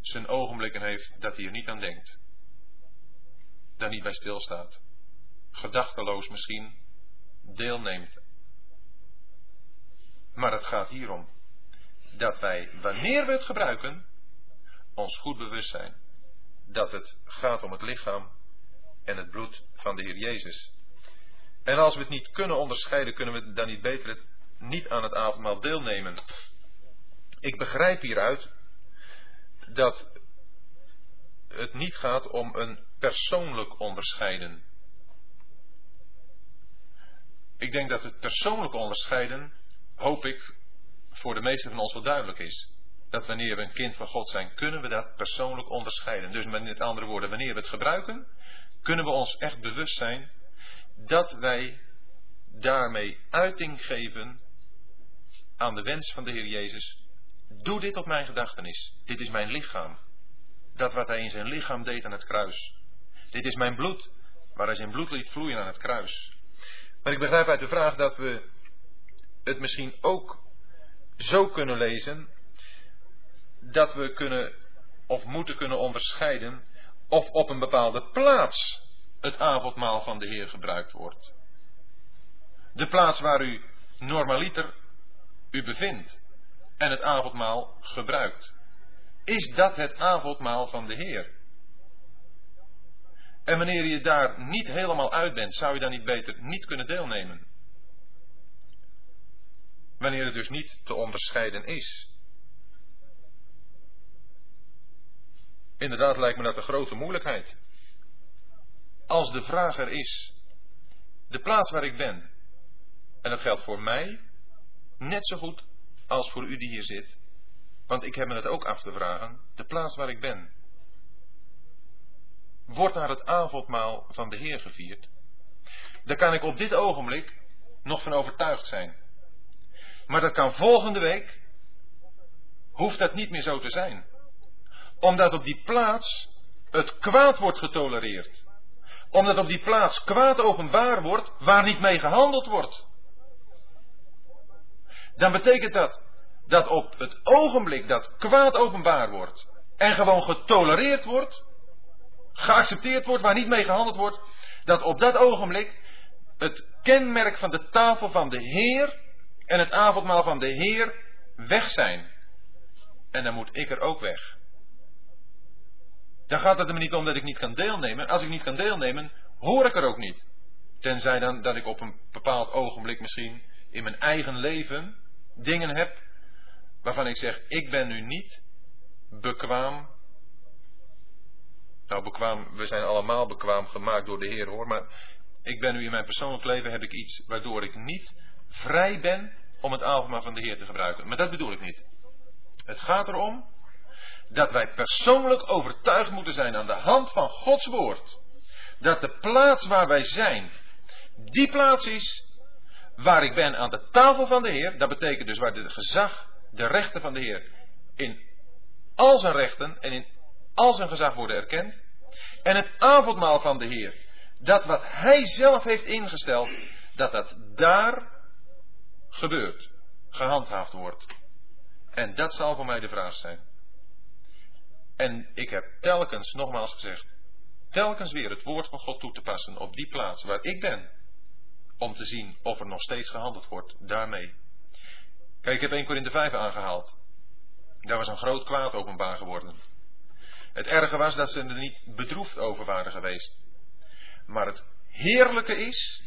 zijn ogenblikken heeft dat hij er niet aan denkt. Daar niet bij stilstaat. Gedachteloos misschien deelneemt. Maar het gaat hierom dat wij, wanneer we het gebruiken, ons goed bewust zijn dat het gaat om het lichaam en het bloed van de Heer Jezus. En als we het niet kunnen onderscheiden, kunnen we dan niet beter het, niet aan het avondmaal deelnemen. Ik begrijp hieruit dat het niet gaat om een persoonlijk onderscheiden. Ik denk dat het persoonlijk onderscheiden, hoop ik, voor de meesten van ons wel duidelijk is. Dat wanneer we een kind van God zijn, kunnen we dat persoonlijk onderscheiden. Dus met andere woorden, wanneer we het gebruiken, kunnen we ons echt bewust zijn dat wij daarmee uiting geven aan de wens van de Heer Jezus. Doe dit op mijn gedachtenis. Dit is mijn lichaam. Dat wat hij in zijn lichaam deed aan het kruis. Dit is mijn bloed, waar hij zijn bloed liet vloeien aan het kruis. Maar ik begrijp uit de vraag dat we het misschien ook zo kunnen lezen dat we kunnen of moeten kunnen onderscheiden of op een bepaalde plaats het avondmaal van de Heer gebruikt wordt. De plaats waar u normaliter u bevindt en het avondmaal gebruikt. Is dat het avondmaal van de Heer? En wanneer je daar niet helemaal uit bent, zou je dan niet beter niet kunnen deelnemen? Wanneer het dus niet te onderscheiden is. Inderdaad lijkt me dat een grote moeilijkheid. Als de vraag er is, de plaats waar ik ben, en dat geldt voor mij net zo goed als voor u die hier zit, want ik heb me het ook af te vragen, de plaats waar ik ben, wordt naar het avondmaal van de Heer gevierd, daar kan ik op dit ogenblik nog van overtuigd zijn. Maar dat kan volgende week, hoeft dat niet meer zo te zijn. Omdat op die plaats het kwaad wordt getolereerd. Omdat op die plaats kwaad openbaar wordt waar niet mee gehandeld wordt. Dan betekent dat dat op het ogenblik dat kwaad openbaar wordt en gewoon getolereerd wordt, geaccepteerd wordt, waar niet mee gehandeld wordt, dat op dat ogenblik het kenmerk van de tafel van de Heer en het avondmaal van de Heer weg zijn. En dan moet ik er ook weg. Dan gaat het er niet om dat ik niet kan deelnemen. Als ik niet kan deelnemen, hoor ik er ook niet. Tenzij dan dat ik op een bepaald ogenblik misschien in mijn eigen leven dingen heb waarvan ik zeg, ik ben nu niet bekwaam. Nou, bekwaam, we zijn allemaal bekwaam gemaakt door de Heer hoor, maar ik ben nu in mijn persoonlijk leven heb ik iets waardoor ik niet vrij ben om het avondmaal van de Heer te gebruiken. Maar dat bedoel ik niet. Het gaat erom dat wij persoonlijk overtuigd moeten zijn aan de hand van Gods woord. Dat de plaats waar wij zijn, die plaats is waar ik ben aan de tafel van de Heer. Dat betekent dus waar de gezag, de rechten van de Heer in al zijn rechten en in al zijn gezag worden erkend. En het avondmaal van de Heer, dat wat Hij zelf heeft ingesteld, dat dat daar gebeurt, gehandhaafd wordt. En dat zal voor mij de vraag zijn. En ik heb telkens, nogmaals gezegd, telkens weer het woord van God toe te passen op die plaats waar ik ben, om te zien of er nog steeds gehandeld wordt daarmee. Kijk, ik heb 1 Korinthe 5 aangehaald. Daar was een groot kwaad openbaar geworden. Het erge was dat ze er niet bedroefd over waren geweest. Maar het heerlijke is,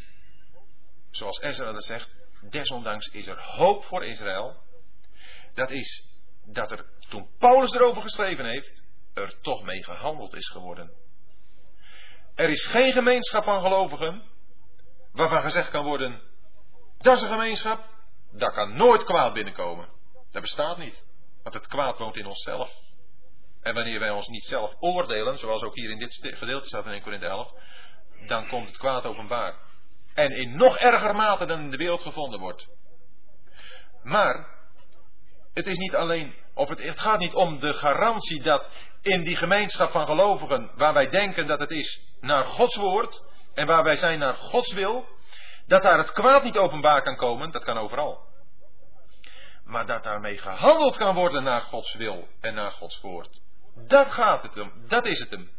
zoals Ezra dat zegt, desondanks is er hoop voor Israël. Dat is dat er, toen Paulus erover geschreven heeft, er toch mee gehandeld is geworden. Er is geen gemeenschap van gelovigen waarvan gezegd kan worden, dat is een gemeenschap, daar kan nooit kwaad binnenkomen. Dat bestaat niet, want het kwaad woont in onszelf. En wanneer wij ons niet zelf oordelen, zoals ook hier in dit gedeelte staat in 1 Corinthië 11, dan komt het kwaad openbaar. En in nog erger mate dan in de wereld gevonden wordt. Maar het is niet alleen, het, het gaat niet om de garantie dat in die gemeenschap van gelovigen, waar wij denken dat het is naar Gods woord, en waar wij zijn naar Gods wil, dat daar het kwaad niet openbaar kan komen, dat kan overal. Maar dat daarmee gehandeld kan worden naar Gods wil en naar Gods woord. Dat gaat het om, dat is het hem.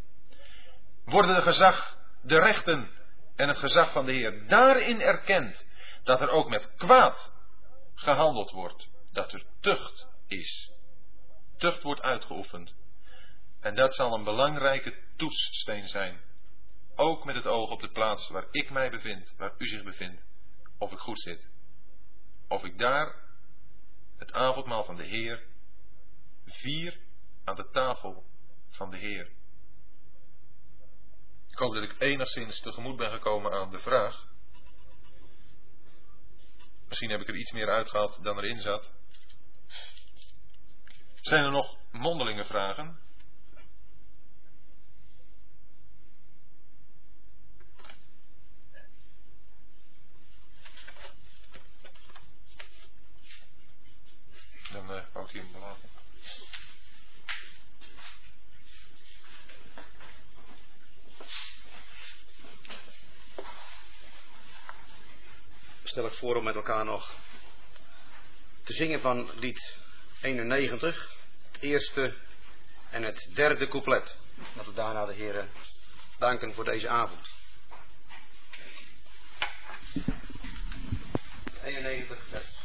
Worden de gezag, de rechten en het gezag van de Heer daarin erkend dat er ook met kwaad gehandeld wordt, dat er tucht is. Tucht wordt uitgeoefend. En dat zal een belangrijke toetssteen zijn. Ook met het oog op de plaats waar ik mij bevind, waar u zich bevindt. Of ik goed zit. Of ik daar het avondmaal van de Heer vier aan de tafel van de Heer. Ik hoop dat ik enigszins tegemoet ben gekomen aan de vraag. Misschien heb ik er iets meer uitgehaald dan erin zat. Zijn er nog mondelinge vragen? Dan uh, houdt hij hem belaten. Stel ik voor om met elkaar nog te zingen van lied 91, het eerste en het derde couplet. Dat we daarna de heren danken voor deze avond. 91,